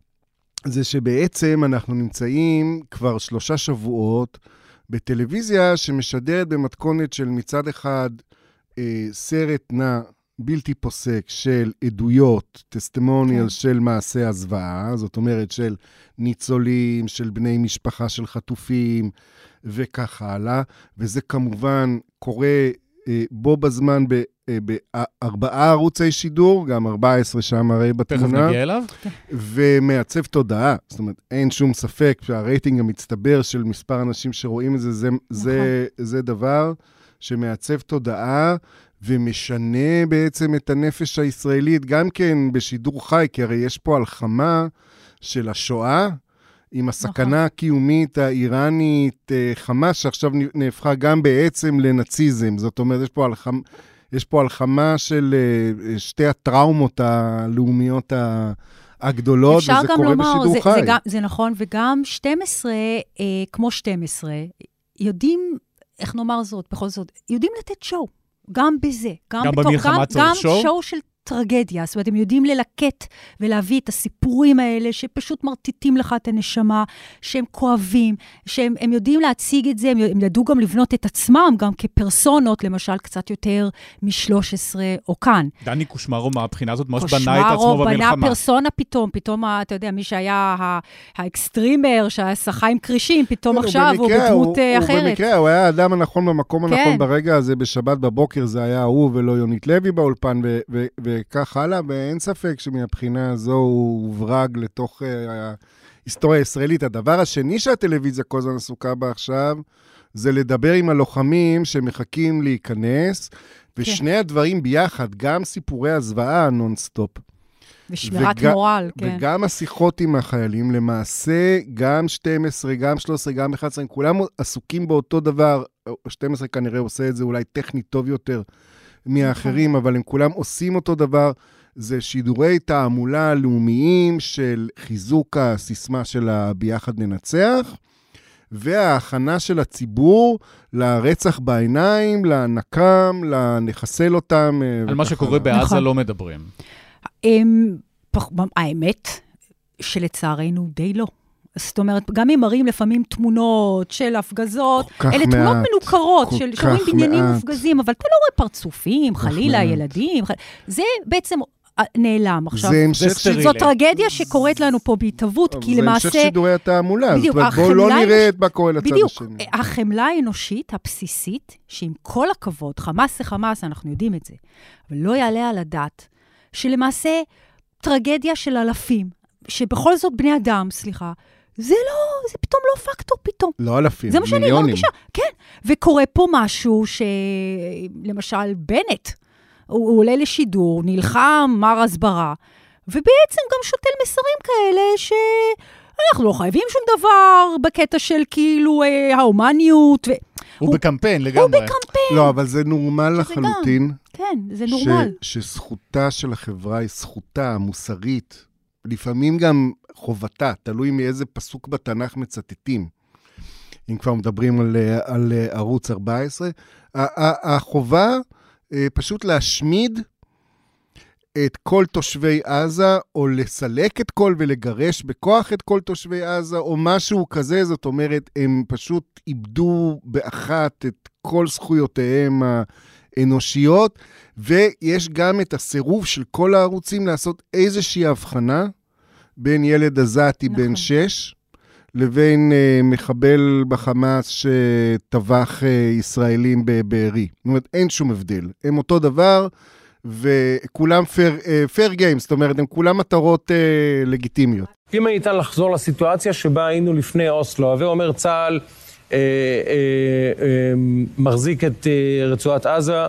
זה שבעצם אנחנו נמצאים כבר שלושה שבועות בטלוויזיה שמשדרת במתכונת של מצד אחד אה, סרט נע בלתי פוסק של עדויות, טסטימוניאל כן. של מעשי הזוועה, זאת אומרת של ניצולים, של בני משפחה של חטופים וכך הלאה, וזה כמובן קורה אה, בו בזמן ב... אה, בארבעה ערוצי שידור, גם 14 שם הרי בתמונה. תכף נגיע אליו. ומעצב תודעה. זאת אומרת, אין שום ספק שהרייטינג המצטבר של מספר אנשים שרואים את זה, זה, נכון. זה, זה דבר שמעצב תודעה ומשנה בעצם את הנפש הישראלית, גם כן בשידור חי, כי הרי יש פה הלחמה של השואה. עם הסכנה נכון. הקיומית האיראנית, אה, חמאס, שעכשיו נהפכה גם בעצם לנאציזם. זאת אומרת, יש פה הלחמה, יש פה הלחמה של אה, שתי הטראומות הלאומיות הגדולות, וזה קורה לומר, בשידור זה, חי. זה, גם, זה נכון, וגם 12, אה, כמו 12, יודעים, איך נאמר זאת, בכל זאת, יודעים לתת שואו. גם בזה. גם, גם במלחמה צריך שואו? גם שואו של טרגדיה. זאת אומרת, הם יודעים ללקט ולהביא את הסיפורים האלה שפשוט מרטיטים לך את הנשמה, שהם כואבים, שהם יודעים להציג את זה, הם, הם ידעו גם לבנות את עצמם גם כפרסונות, למשל, קצת יותר מ-13 או כאן. דני קושמרו מהבחינה הזאת ממש בנה את עצמו במלחמה. קושמרו בנה פרסונה פתאום, פתאום, אתה יודע, מי שהיה ה extremer, ששחה עם כרישים, פתאום כן, עכשיו הוא בדמות הוא, אחרת. הוא במקרה, הוא היה האדם הנכון במקום הנכון כן. ברגע הזה, בשבת בבוקר זה היה הוא ולא יונית לוי באולפן, ו- ו- וכך הלאה, ואין ספק שמבחינה הזו הוא הוברג לתוך uh, ההיסטוריה הישראלית. הדבר השני שהטלוויזיה כל הזמן עסוקה בה עכשיו, זה לדבר עם הלוחמים שמחכים להיכנס, ושני כן. הדברים ביחד, גם סיפורי הזוועה נונסטופ. ושמירת וג... מורל, כן. וגם השיחות עם החיילים, למעשה, גם 12, גם 13, גם 11, כולם עסוקים באותו דבר. 12 כנראה עושה את זה אולי טכנית טוב יותר מהאחרים, אבל הם כולם עושים אותו דבר. זה שידורי תעמולה לאומיים של חיזוק הסיסמה של ה"ביחד ננצח", וההכנה של הציבור לרצח בעיניים, לנקם, לנחסל אותם. אה, על מה שקורה בעזה נכון. לא מדברים. האמת שלצערנו די לא. זאת אומרת, גם אם מראים לפעמים תמונות של הפגזות, אלה מעט, תמונות מנוכרות, של, שרואים בניינים מופגזים, אבל אתה לא רואה פרצופים, חלילה, מעט. ילדים, חל... זה בעצם נעלם עכשיו. זה המשך סטרילי. זו טרגדיה שקורית לנו פה בהתהוות, כי למעשה... זה המשך שידורי התעמולה. בדיוק, זאת אומרת, בואו לא נראה את מה קורה לצד בדיוק, השני. בדיוק, החמלה האנושית הבסיסית, שעם כל הכבוד, חמאס זה חמאס, אנחנו יודעים את זה, אבל לא יעלה על הדעת שלמעשה טרגדיה של אלפים, שבכל זאת בני אדם, סליחה, זה לא, זה פתאום לא פקטור פתאום. לא אלפים. זה מה שאני לא מרגישה, כן. וקורה פה משהו שלמשל בנט, הוא, הוא עולה לשידור, נלחם, מר הסברה, ובעצם גם שותל מסרים כאלה שאנחנו לא חייבים שום דבר בקטע של כאילו אה, ההומניות. ו... הוא, הוא בקמפיין לגמרי. הוא בקמפיין. לא, אבל זה נורמל לחלוטין. גם, כן, זה נורמל. ש, שזכותה של החברה היא זכותה המוסרית, לפעמים גם חובתה, תלוי מאיזה פסוק בתנ"ך מצטטים. אם כבר מדברים על, אה, על אה, ערוץ 14, החובה אה, פשוט להשמיד את כל תושבי עזה, או לסלק את כל ולגרש בכוח את כל תושבי עזה, או משהו כזה, זאת אומרת, הם פשוט איבדו באחת את כל זכויותיהם האנושיות, ויש גם את הסירוב של כל הערוצים לעשות איזושהי הבחנה בין ילד עזתי נכון. בן שש, לבין uh, מחבל בחמאס שטבח uh, ישראלים בבארי. זאת אומרת, אין שום הבדל. הם אותו דבר, וכולם פייר גיים, uh, זאת אומרת, הם כולם מטרות uh, לגיטימיות. אם ניתן לחזור לסיטואציה שבה היינו לפני אוסלו, הווה אומר צה"ל אה, אה, אה, מחזיק את אה, רצועת עזה,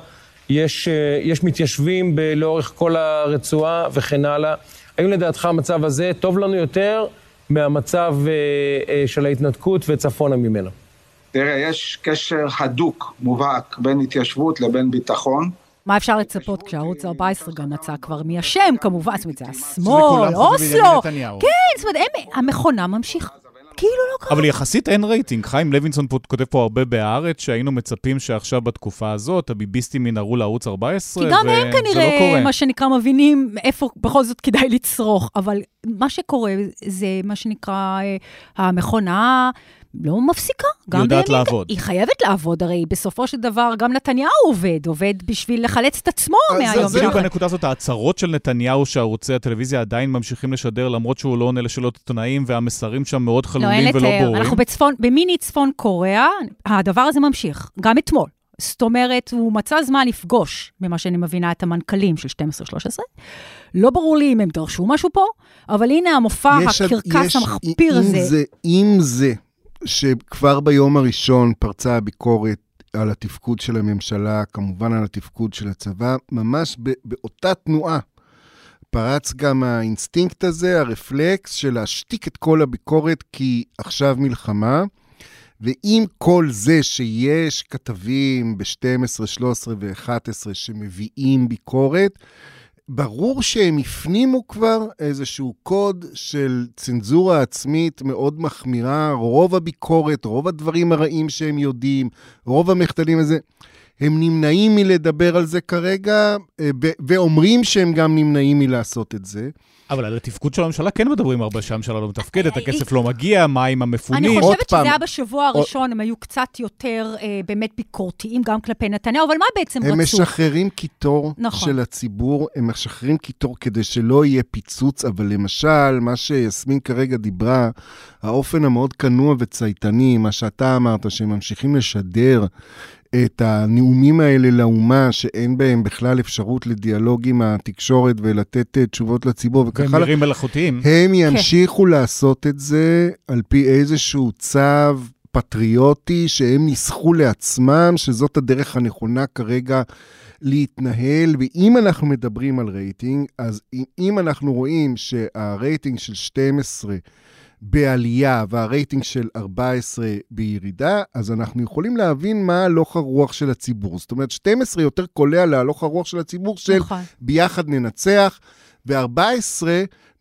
יש, אה, יש מתיישבים לאורך כל הרצועה וכן הלאה. האם לדעתך המצב הזה טוב לנו יותר מהמצב אה, אה, של ההתנתקות וצפונה ממנה? תראה, יש קשר הדוק, מובהק, בין התיישבות לבין ביטחון. מה אפשר לצפות כשערוץ 14 גם מצא כבר מי אשם, כמובן, זאת אומרת, זה השמאל, אוסלו. כן, זאת אומרת, המכונה ממשיכה. כאילו לא קרה. אבל יחסית אין רייטינג. חיים לוינסון כותב פה הרבה בהארץ, שהיינו מצפים שעכשיו בתקופה הזאת, הביביסטים ינהרו לערוץ 14, וזה לא קורה. כי גם הם כנראה, מה שנקרא, מבינים איפה בכל זאת כדאי לצרוך. אבל מה שקורה זה מה שנקרא אה, המכונה... לא מפסיקה. היא יודעת לעבוד. היא חייבת לעבוד, הרי בסופו של דבר גם נתניהו עובד, עובד בשביל לחלץ את עצמו מהיום. זה בדיוק הנקודה הזאת, ההצהרות של נתניהו שערוצי הטלוויזיה עדיין ממשיכים לשדר, למרות שהוא לא עונה לשאלות עיתונאים, והמסרים שם מאוד חלולים ולא ברורים. לא, אין לתאר. אנחנו בצפון, במיני צפון קוריאה, הדבר הזה ממשיך, גם אתמול. זאת אומרת, הוא מצא זמן לפגוש, ממה שאני מבינה, את המנכ"לים של 12-13. לא ברור לי אם הם דרשו משהו פה, אבל הנה המופע הקרקס המחפיר הזה. זה, אם זה שכבר ביום הראשון פרצה הביקורת על התפקוד של הממשלה, כמובן על התפקוד של הצבא, ממש באותה תנועה. פרץ גם האינסטינקט הזה, הרפלקס של להשתיק את כל הביקורת כי עכשיו מלחמה. ועם כל זה שיש כתבים ב-12, 13 ו-11 שמביאים ביקורת, ברור שהם הפנימו כבר איזשהו קוד של צנזורה עצמית מאוד מחמירה, רוב הביקורת, רוב הדברים הרעים שהם יודעים, רוב המחדלים הזה, הם נמנעים מלדבר על זה כרגע, אה, ואומרים שהם גם נמנעים מלעשות את זה. אבל על התפקוד של הממשלה כן מדברים הרבה שהממשלה לא מתפקדת, אה, הכסף לא מגיע, מים המפונים. אני חושבת שזה היה בשבוע הראשון, הם היו קצת יותר אה, באמת ביקורתיים גם כלפי נתניהו, אבל מה בעצם רצו? הם משחררים קיטור נכון. של הציבור, הם משחררים קיטור כדי שלא יהיה פיצוץ, אבל למשל, מה שיסמין כרגע דיברה, האופן המאוד כנוע וצייתני, מה שאתה אמרת, שהם ממשיכים לשדר את הנאומים האלה לאומה, שאין בהם בכלל אפשרות לדיאלוג עם התקשורת ולתת אה, תשובות לציבור וכך הלאה. והם מלאכותיים. הם כן. ימשיכו. לעשות את זה על פי איזשהו צו פטריוטי שהם ניסחו לעצמם, שזאת הדרך הנכונה כרגע להתנהל. ואם אנחנו מדברים על רייטינג, אז אם אנחנו רואים שהרייטינג של 12 בעלייה והרייטינג של 14 בירידה, אז אנחנו יכולים להבין מה הלוך הרוח של הציבור. זאת אומרת, 12 יותר קולע להלוך הרוח של הציבור של נכון. ביחד ננצח, ו-14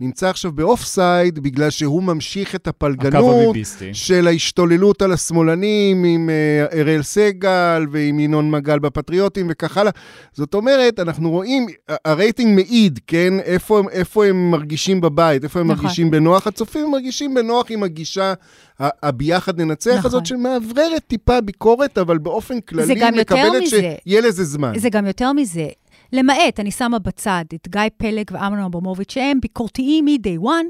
נמצא עכשיו ב offside בגלל שהוא ממשיך את הפלגנות. של ההשתוללות על השמאלנים עם אה, אראל סגל ועם ינון מגל בפטריוטים וכך הלאה. זאת אומרת, אנחנו רואים, הרייטינג מעיד, כן? איפה, הם- איפה הם מרגישים בבית, איפה הם נכון. מרגישים בנוח. הצופים מרגישים בנוח עם הגישה הביחד ננצח נכון. הזאת, שמאווררת טיפה ביקורת, אבל באופן כללי מקבלת מזה. שיהיה לזה זמן. זה גם יותר מזה. למעט, אני שמה בצד את גיא פלג ואמנון אברמוביץ', שהם ביקורתיים מ-day one.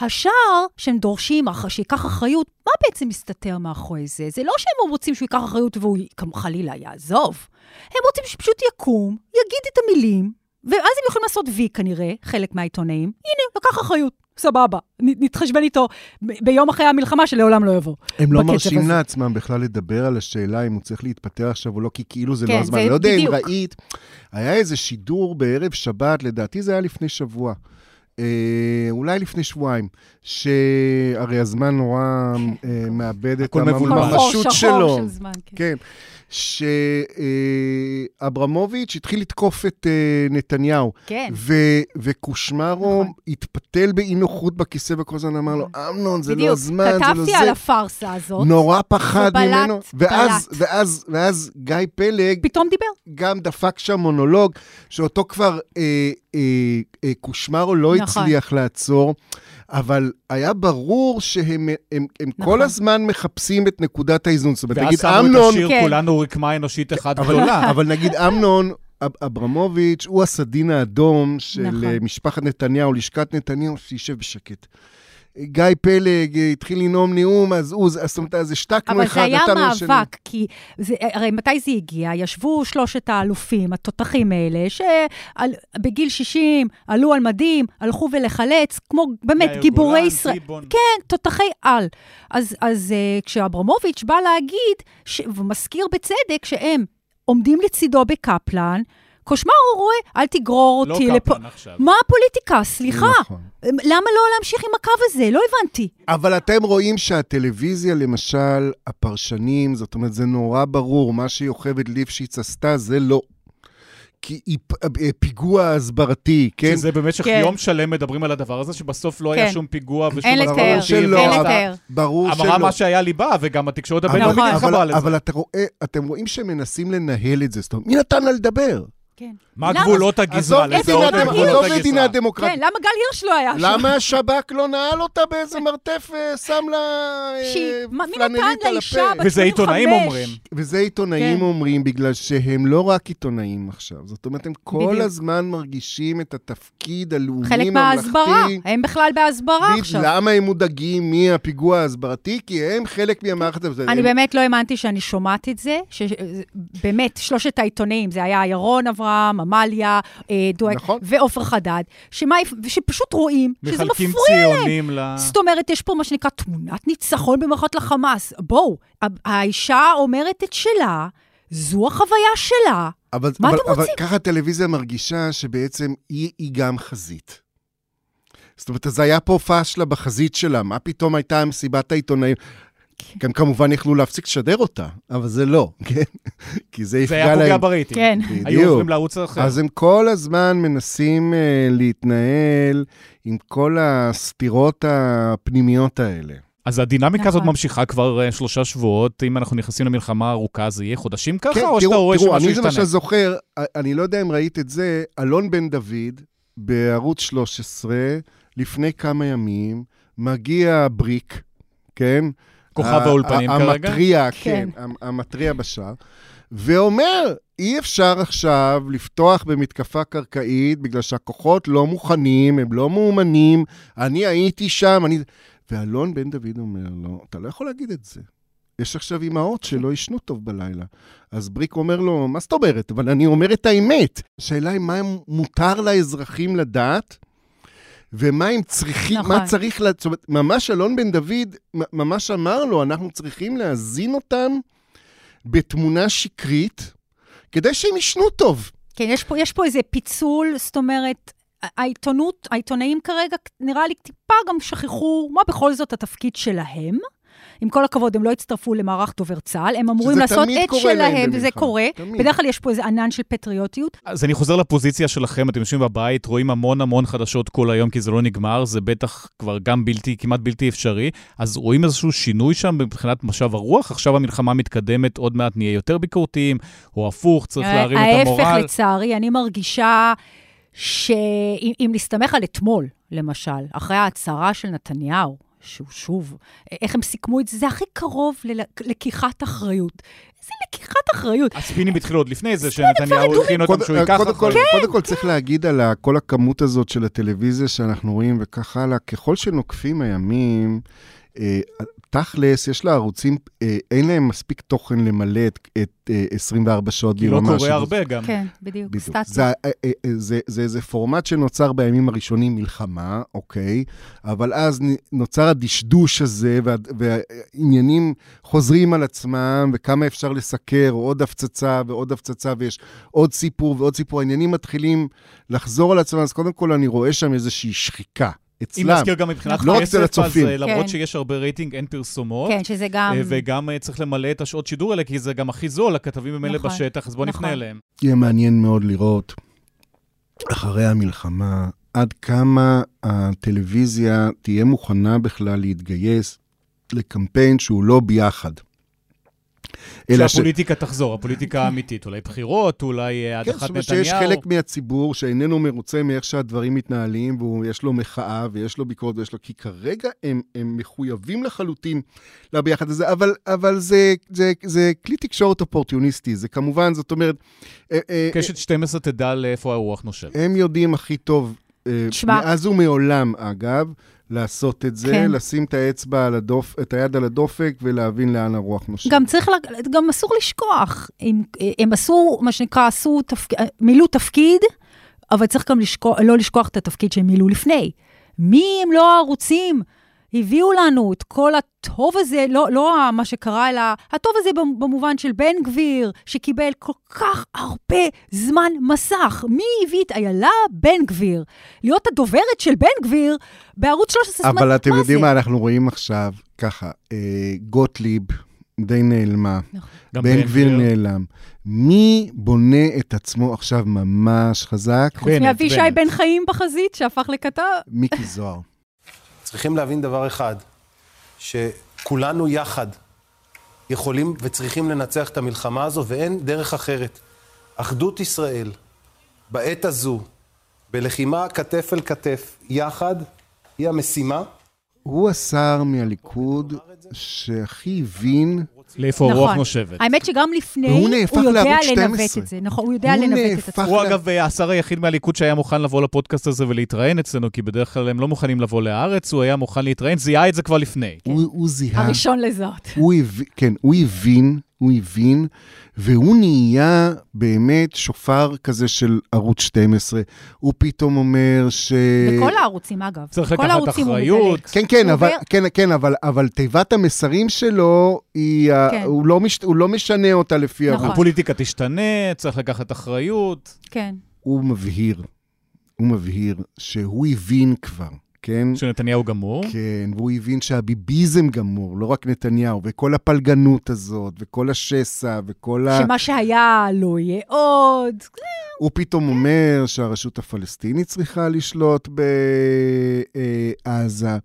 השאר שהם דורשים אח- שייקח אחריות, מה בעצם מסתתר מאחורי זה? זה לא שהם רוצים שהוא ייקח אחריות והוא חלילה יעזוב. הם רוצים שפשוט יקום, יגיד את המילים, ואז הם יכולים לעשות וי כנראה, חלק מהעיתונאים. הנה, לקח אחריות, סבבה. נתחשבן איתו ביום אחרי המלחמה שלעולם לא יבוא. הם לא מרשים הזה. לעצמם בכלל לדבר על השאלה אם הוא צריך להתפטר עכשיו או לא, כי כאילו זה כן, לא הזמן. זה אני לא יודע אם. ראית, היה איזה שידור בערב שבת, לדעתי זה היה לפני שבוע. אה, אולי לפני שבועיים, שהרי הזמן נורא אה, מאבד את הכל מבולבל. הממשות שלו. של זמן, כן. כן. שאברמוביץ' התחיל לתקוף את אה, נתניהו. כן. ו- וקושמרו התפתל באי נוחות בכיסא וכל הזמן אמר לו, אמנון, זה לא הזמן, זה לא זה. כתבתי על הפארסה הזאת. נורא פחד ובלט, ממנו. ואז, בלט. ואז, ואז גיא פלג... פתאום דיבר. גם דפק שם מונולוג, שאותו כבר אה, אה, אה, קושמרו לא נכון. הצליח לעצור. אבל היה ברור שהם הם, הם נכון. כל הזמן מחפשים את נקודת האיזון. זאת אומרת, ואז נגיד שמו את אמנון... השיר כן. כולנו רקמה אנושית אחת אבל, גדולה. אבל נגיד אמנון אב- אברמוביץ' הוא הסדין האדום של נכון. נכון. משפחת נתניהו, לשכת נתניהו, שישב בשקט. גיא פלג אה, התחיל לנאום נאום, אז הוא, זאת אומרת, אז השתקנו אבל אחד, זה היה נתנו לשני. מאבק, כי זה, הרי מתי זה הגיע? ישבו שלושת האלופים, התותחים האלה, שבגיל 60 עלו על מדים, הלכו ולחלץ, כמו באמת גיבורי ישראל. טיבון. כן, תותחי על. אז, אז uh, כשאברמוביץ' בא להגיד, ש... ומזכיר בצדק שהם עומדים לצידו בקפלן, קושמרו רואה, אל תגרור לא אותי קפלן לפה. עכשיו. מה הפוליטיקה? סליחה. נכון. למה לא להמשיך עם הקו הזה? לא הבנתי. אבל אתם רואים שהטלוויזיה, למשל, הפרשנים, זאת אומרת, זה נורא ברור, מה שיוכבד ליפשיץ עשתה, זה לא. כי היא פ- אה, פיגוע הסברתי, כן? שזה במשך כן. יום שלם מדברים על הדבר הזה, שבסוף לא היה כן. שום פיגוע ושום אין הדבר לתאר, אין לתאר. ברור שלא. אמרה מה שהיה ליבה, וגם התקשורת הבינלאומית נכון. התחברה אבל, לזה. אבל אתה רואה, אתם רואים שמנסים לנהל את זה, זאת אומרת, מי נתן לה לדבר? כן. מה? גבולות הגזרה? עזוב מדינה דמוקרטית. כן, למה גל הירש לא היה שם? למה השב"כ לא נעל אותה באיזה מרתף ושם לה אה, מה- מי פלנלית על הפה? וזה עיתונאים 85? אומרים. וזה עיתונאים כן. אומרים, בגלל שהם לא רק עיתונאים עכשיו. זאת אומרת, הם כל. הזמן מרגישים את התפקיד הלאומי חלק. מההסברה, הם בכלל בהסברה עכשיו. למה הם מודאגים מהפיגוע ההסברתי? כי הם חלק מהמערכת הזאת. אני באמת לא האמנתי שאני שומעת את זה, שבאמת, שלושת העיתונאים, זה היה ירון אברהם, עמליה, אה, דואק נכון. ועופר חדד, שמה- שפשוט רואים שזה מחלקים מפריע להם. ציונים ל... זאת אומרת, יש פה מה שנקרא תמונת ניצחון במערכות לחמאס. בואו, האישה אומרת את שלה, זו החוויה שלה. אבל, מה אבל, אתם אבל רוצים? ככה הטלוויזיה מרגישה שבעצם היא, היא גם חזית. זאת אומרת, אז היה פה פאשלה בחזית שלה, מה פתאום הייתה מסיבת העיתונאים? גם כמובן יכלו להפסיק לשדר אותה, אבל זה לא, כן? כי זה זה יפגע היה להם. פוגע ברייטינג. כן. היו בדיוק. עוברים לערוץ אחר. אז הם כל הזמן מנסים uh, להתנהל עם כל הסתירות הפנימיות האלה. אז הדינמיקה הזאת נכון. ממשיכה כבר אה, שלושה שבועות. אם אנחנו נכנסים למלחמה ארוכה, זה יהיה חודשים ככה, כן, או שאתה תראו, רואה תראו, שמשהו אני למשל ישתנה? זוכר, אני לא יודע אם ראית את זה, אלון בן דוד בערוץ 13, לפני כמה ימים, מגיע בריק, כן? כוכב האולפנים כרגע? המתריע, כן. כן, המ- המתריע בשער, ואומר, אי אפשר עכשיו לפתוח במתקפה קרקעית בגלל שהכוחות לא מוכנים, הם לא מאומנים, אני הייתי שם, אני... ואלון בן דוד אומר לו, אתה לא יכול להגיד את זה. יש עכשיו אימהות שלא ישנו טוב בלילה. אז בריק אומר לו, מה זאת אומרת? אבל אני אומר את האמת. השאלה היא מה מותר לאזרחים לדעת, ומה הם צריכים, נכון. מה צריך, לה- זאת אומרת, ממש אלון בן דוד ממש אמר לו, אנחנו צריכים להזין אותם בתמונה שקרית, כדי שהם ישנו טוב. כן, יש פה, יש פה איזה פיצול, זאת אומרת, העיתונות, העיתונאים כרגע, נראה לי טיפה גם שכחו מה בכל זאת התפקיד שלהם. עם כל הכבוד, הם לא הצטרפו למערך דובר צה"ל, הם אמורים לעשות את שלהם, וזה קורה. תמיד. בדרך כלל יש פה איזה ענן של פטריוטיות. אז אני חוזר לפוזיציה שלכם, אתם יושבים בבית, רואים המון המון חדשות כל היום, כי זה לא נגמר, זה בטח כבר גם בלתי, כמעט בלתי אפשרי. אז רואים איזשהו שינוי שם מבחינת משב הרוח? עכשיו המלחמה מתקדמת, עוד מעט נהיה יותר ביקורתיים, או הפוך, צריך להרים את המורל. ההפך, לצערי, אני מרגישה... שאם נסתמך על אתמול, למשל, אחרי ההצהרה של נתניהו, שהוא שוב, איך הם סיכמו את זה, זה הכי קרוב ללקיחת אחריות. איזה לקיחת אחריות. הספינים התחילו עוד לפני זה, שנתניהו הכין אותם שהוא ייקח אחריות. קודם כל צריך להגיד על כל הכמות הזאת של הטלוויזיה שאנחנו רואים וכך הלאה, ככל שנוקפים הימים, תכלס, יש לערוצים, אה, אין להם מספיק תוכן למלא את, את 24 שעות ביממה. כי לא קורה הרבה גם. כן, בדיוק, בדיוק. סטטי. זה, זה, זה איזה פורמט שנוצר בימים הראשונים מלחמה, אוקיי? אבל אז נוצר הדשדוש הזה, וה, והעניינים חוזרים על עצמם, וכמה אפשר לסקר, עוד הפצצה ועוד הפצצה, ויש עוד סיפור ועוד סיפור. העניינים מתחילים לחזור על עצמם, אז קודם כל אני רואה שם איזושהי שחיקה. אצלם. אם נזכיר גם מבחינת לא כסף, אז אה, למרות כן. שיש הרבה רייטינג, אין פרסומות. כן, שזה גם... אה, וגם אה, צריך למלא את השעות שידור האלה, כי זה גם הכי זול, הכתבים הם אלה נכון, בשטח, אז בואו נכון. נפנה אליהם. יהיה מעניין מאוד לראות, אחרי המלחמה, עד כמה הטלוויזיה תהיה מוכנה בכלל להתגייס לקמפיין שהוא לא ביחד. שהפוליטיקה ש... תחזור, הפוליטיקה האמיתית, אולי בחירות, אולי אה, הדחת נתניהו. כן, זאת אומרת שיש חלק מהציבור שאיננו מרוצה מאיך שהדברים מתנהלים, ויש לו מחאה, ויש לו ביקורת, ויש לו... כי כרגע הם, הם מחויבים לחלוטין לביחד הזה, אבל, אבל זה, זה, זה כלי תקשורת אופורטיוניסטי, זה כמובן, זאת אומרת... אה, אה, קשת 12 תדע לאיפה הרוח נושבת. הם יודעים הכי טוב. מאז ומעולם, אגב, לעשות את זה, כן. לשים את האצבע על הדופ, את היד על הדופק ולהבין לאן הרוח נושבת. גם צריך, גם אסור לשכוח. הם, הם עשו, מה שנקרא, עשו, תפק, מילאו תפקיד, אבל צריך גם לשכוח, לא לשכוח את התפקיד שהם מילאו לפני. מי הם לא הערוצים? הביאו לנו את כל הטוב הזה, לא, לא מה שקרה, אלא הטוב הזה במובן של בן גביר, שקיבל כל כך הרבה זמן מסך. מי הביא את איילה בן גביר? להיות הדוברת של בן גביר בערוץ 13, אבל אתם יודעים מה אנחנו רואים עכשיו? ככה, אה, גוטליב די נעלמה, נכון. בן גביר נעלם. מי בונה את עצמו עכשיו ממש חזק? חוץ מאבישי בן חיים בחזית, שהפך לכתב. מיקי זוהר. צריכים להבין דבר אחד, שכולנו יחד יכולים וצריכים לנצח את המלחמה הזו, ואין דרך אחרת. אחדות ישראל, בעת הזו, בלחימה כתף אל כתף, יחד, היא המשימה. הוא השר מהליכוד שהכי הבין לאיפה נכון. הרוח נושבת. האמת שגם לפני, הוא, הוא יודע לנווט את זה. נכון, הוא יודע הוא לנווט את עצמו. הוא אגב השר היחיד מהליכוד שהיה מוכן לבוא לפודקאסט הזה ולהתראיין אצלנו, כי בדרך כלל הם לא מוכנים לבוא לארץ, הוא היה מוכן להתראיין, זיהה את זה כבר לפני. הוא, הוא זיהה... הראשון לזאת. הוא הב... כן, הוא הבין, הוא הבין והוא נהיה באמת שופר כזה של ערוץ 12. הוא פתאום אומר ש... בכל הערוצים, אגב. צריך לקחת אחריות. כן, כן, אבל, כן, כן, אבל, אבל תיבת המסרים שלו, היא, כן. הוא, לא מש, הוא לא משנה אותה לפי נכון. הפוליטיקה תשתנה, צריך לקחת אחריות. כן. הוא מבהיר, הוא מבהיר שהוא הבין כבר. כן? שנתניהו גמור. כן, והוא הבין שהביביזם גמור, לא רק נתניהו, וכל הפלגנות הזאת, וכל השסע, וכל ה... שמה שהיה לא יהיה עוד. הוא פתאום אומר שהרשות הפלסטינית צריכה לשלוט בעזה.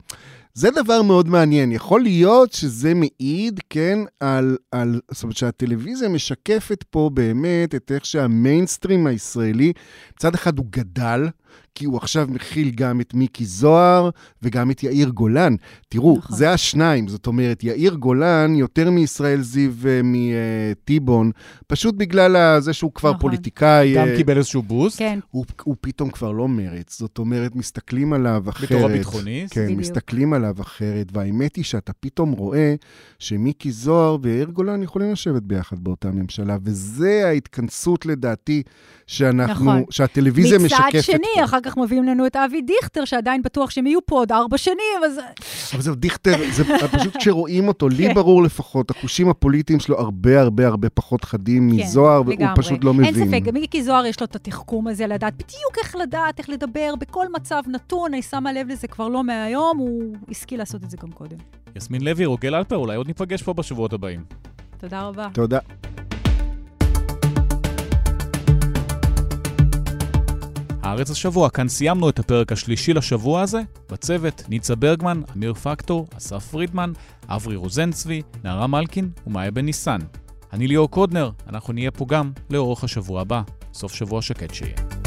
זה דבר מאוד מעניין. יכול להיות שזה מעיד, כן, על, על... זאת אומרת שהטלוויזיה משקפת פה באמת את איך שהמיינסטרים הישראלי, מצד אחד הוא גדל, כי הוא עכשיו מכיל גם את מיקי זוהר וגם את יאיר גולן. תראו, נכון. זה השניים, זאת אומרת, יאיר גולן יותר מישראל זיו ומטיבון, פשוט בגלל זה שהוא כבר נכון. פוליטיקאי. גם uh, קיבל איזשהו בוסט. כן. הוא, הוא פתאום כבר לא מרץ, זאת אומרת, מסתכלים עליו אחרת. בתור הביטחוניסט. כן, בדיוק. מסתכלים עליו אחרת, והאמת היא שאתה פתאום רואה שמיקי זוהר ויאיר גולן יכולים לשבת ביחד באותה ממשלה, וזה ההתכנסות לדעתי שאנחנו, נכון. שהטלוויזיה משקפת פה. מצד שני, אחר כך מביאים לנו את אבי דיכטר, שעדיין בטוח שהם יהיו פה עוד ארבע שנים, אז... אבל זהו, דיכטר, זה פשוט כשרואים אותו, לי כן. ברור לפחות, החושים הפוליטיים שלו הרבה הרבה הרבה פחות חדים כן, מזוהר, והוא. פשוט לא מבין. אין ספק, גם מיקי זוהר יש לו את התחכום הזה לדעת בדיוק איך לדעת, איך לדבר, בכל מצב נתון, אני שמה לב לזה כבר לא מהיום, הוא השכיל לעשות את זה גם קודם. יסמין לוי, רוגל אלפר, אולי עוד ניפגש פה בשבועות הבאים. תודה רבה. תודה. הארץ השבוע, כאן סיימנו את הפרק השלישי לשבוע הזה. בצוות, ניצה ברגמן, אמיר פקטור, אסף פרידמן, אברי רוזנצבי, נערה מלקין ומאיה בן ניסן. אני ליאור קודנר, אנחנו נהיה פה גם לאורך השבוע הבא. סוף שבוע שקט שיהיה.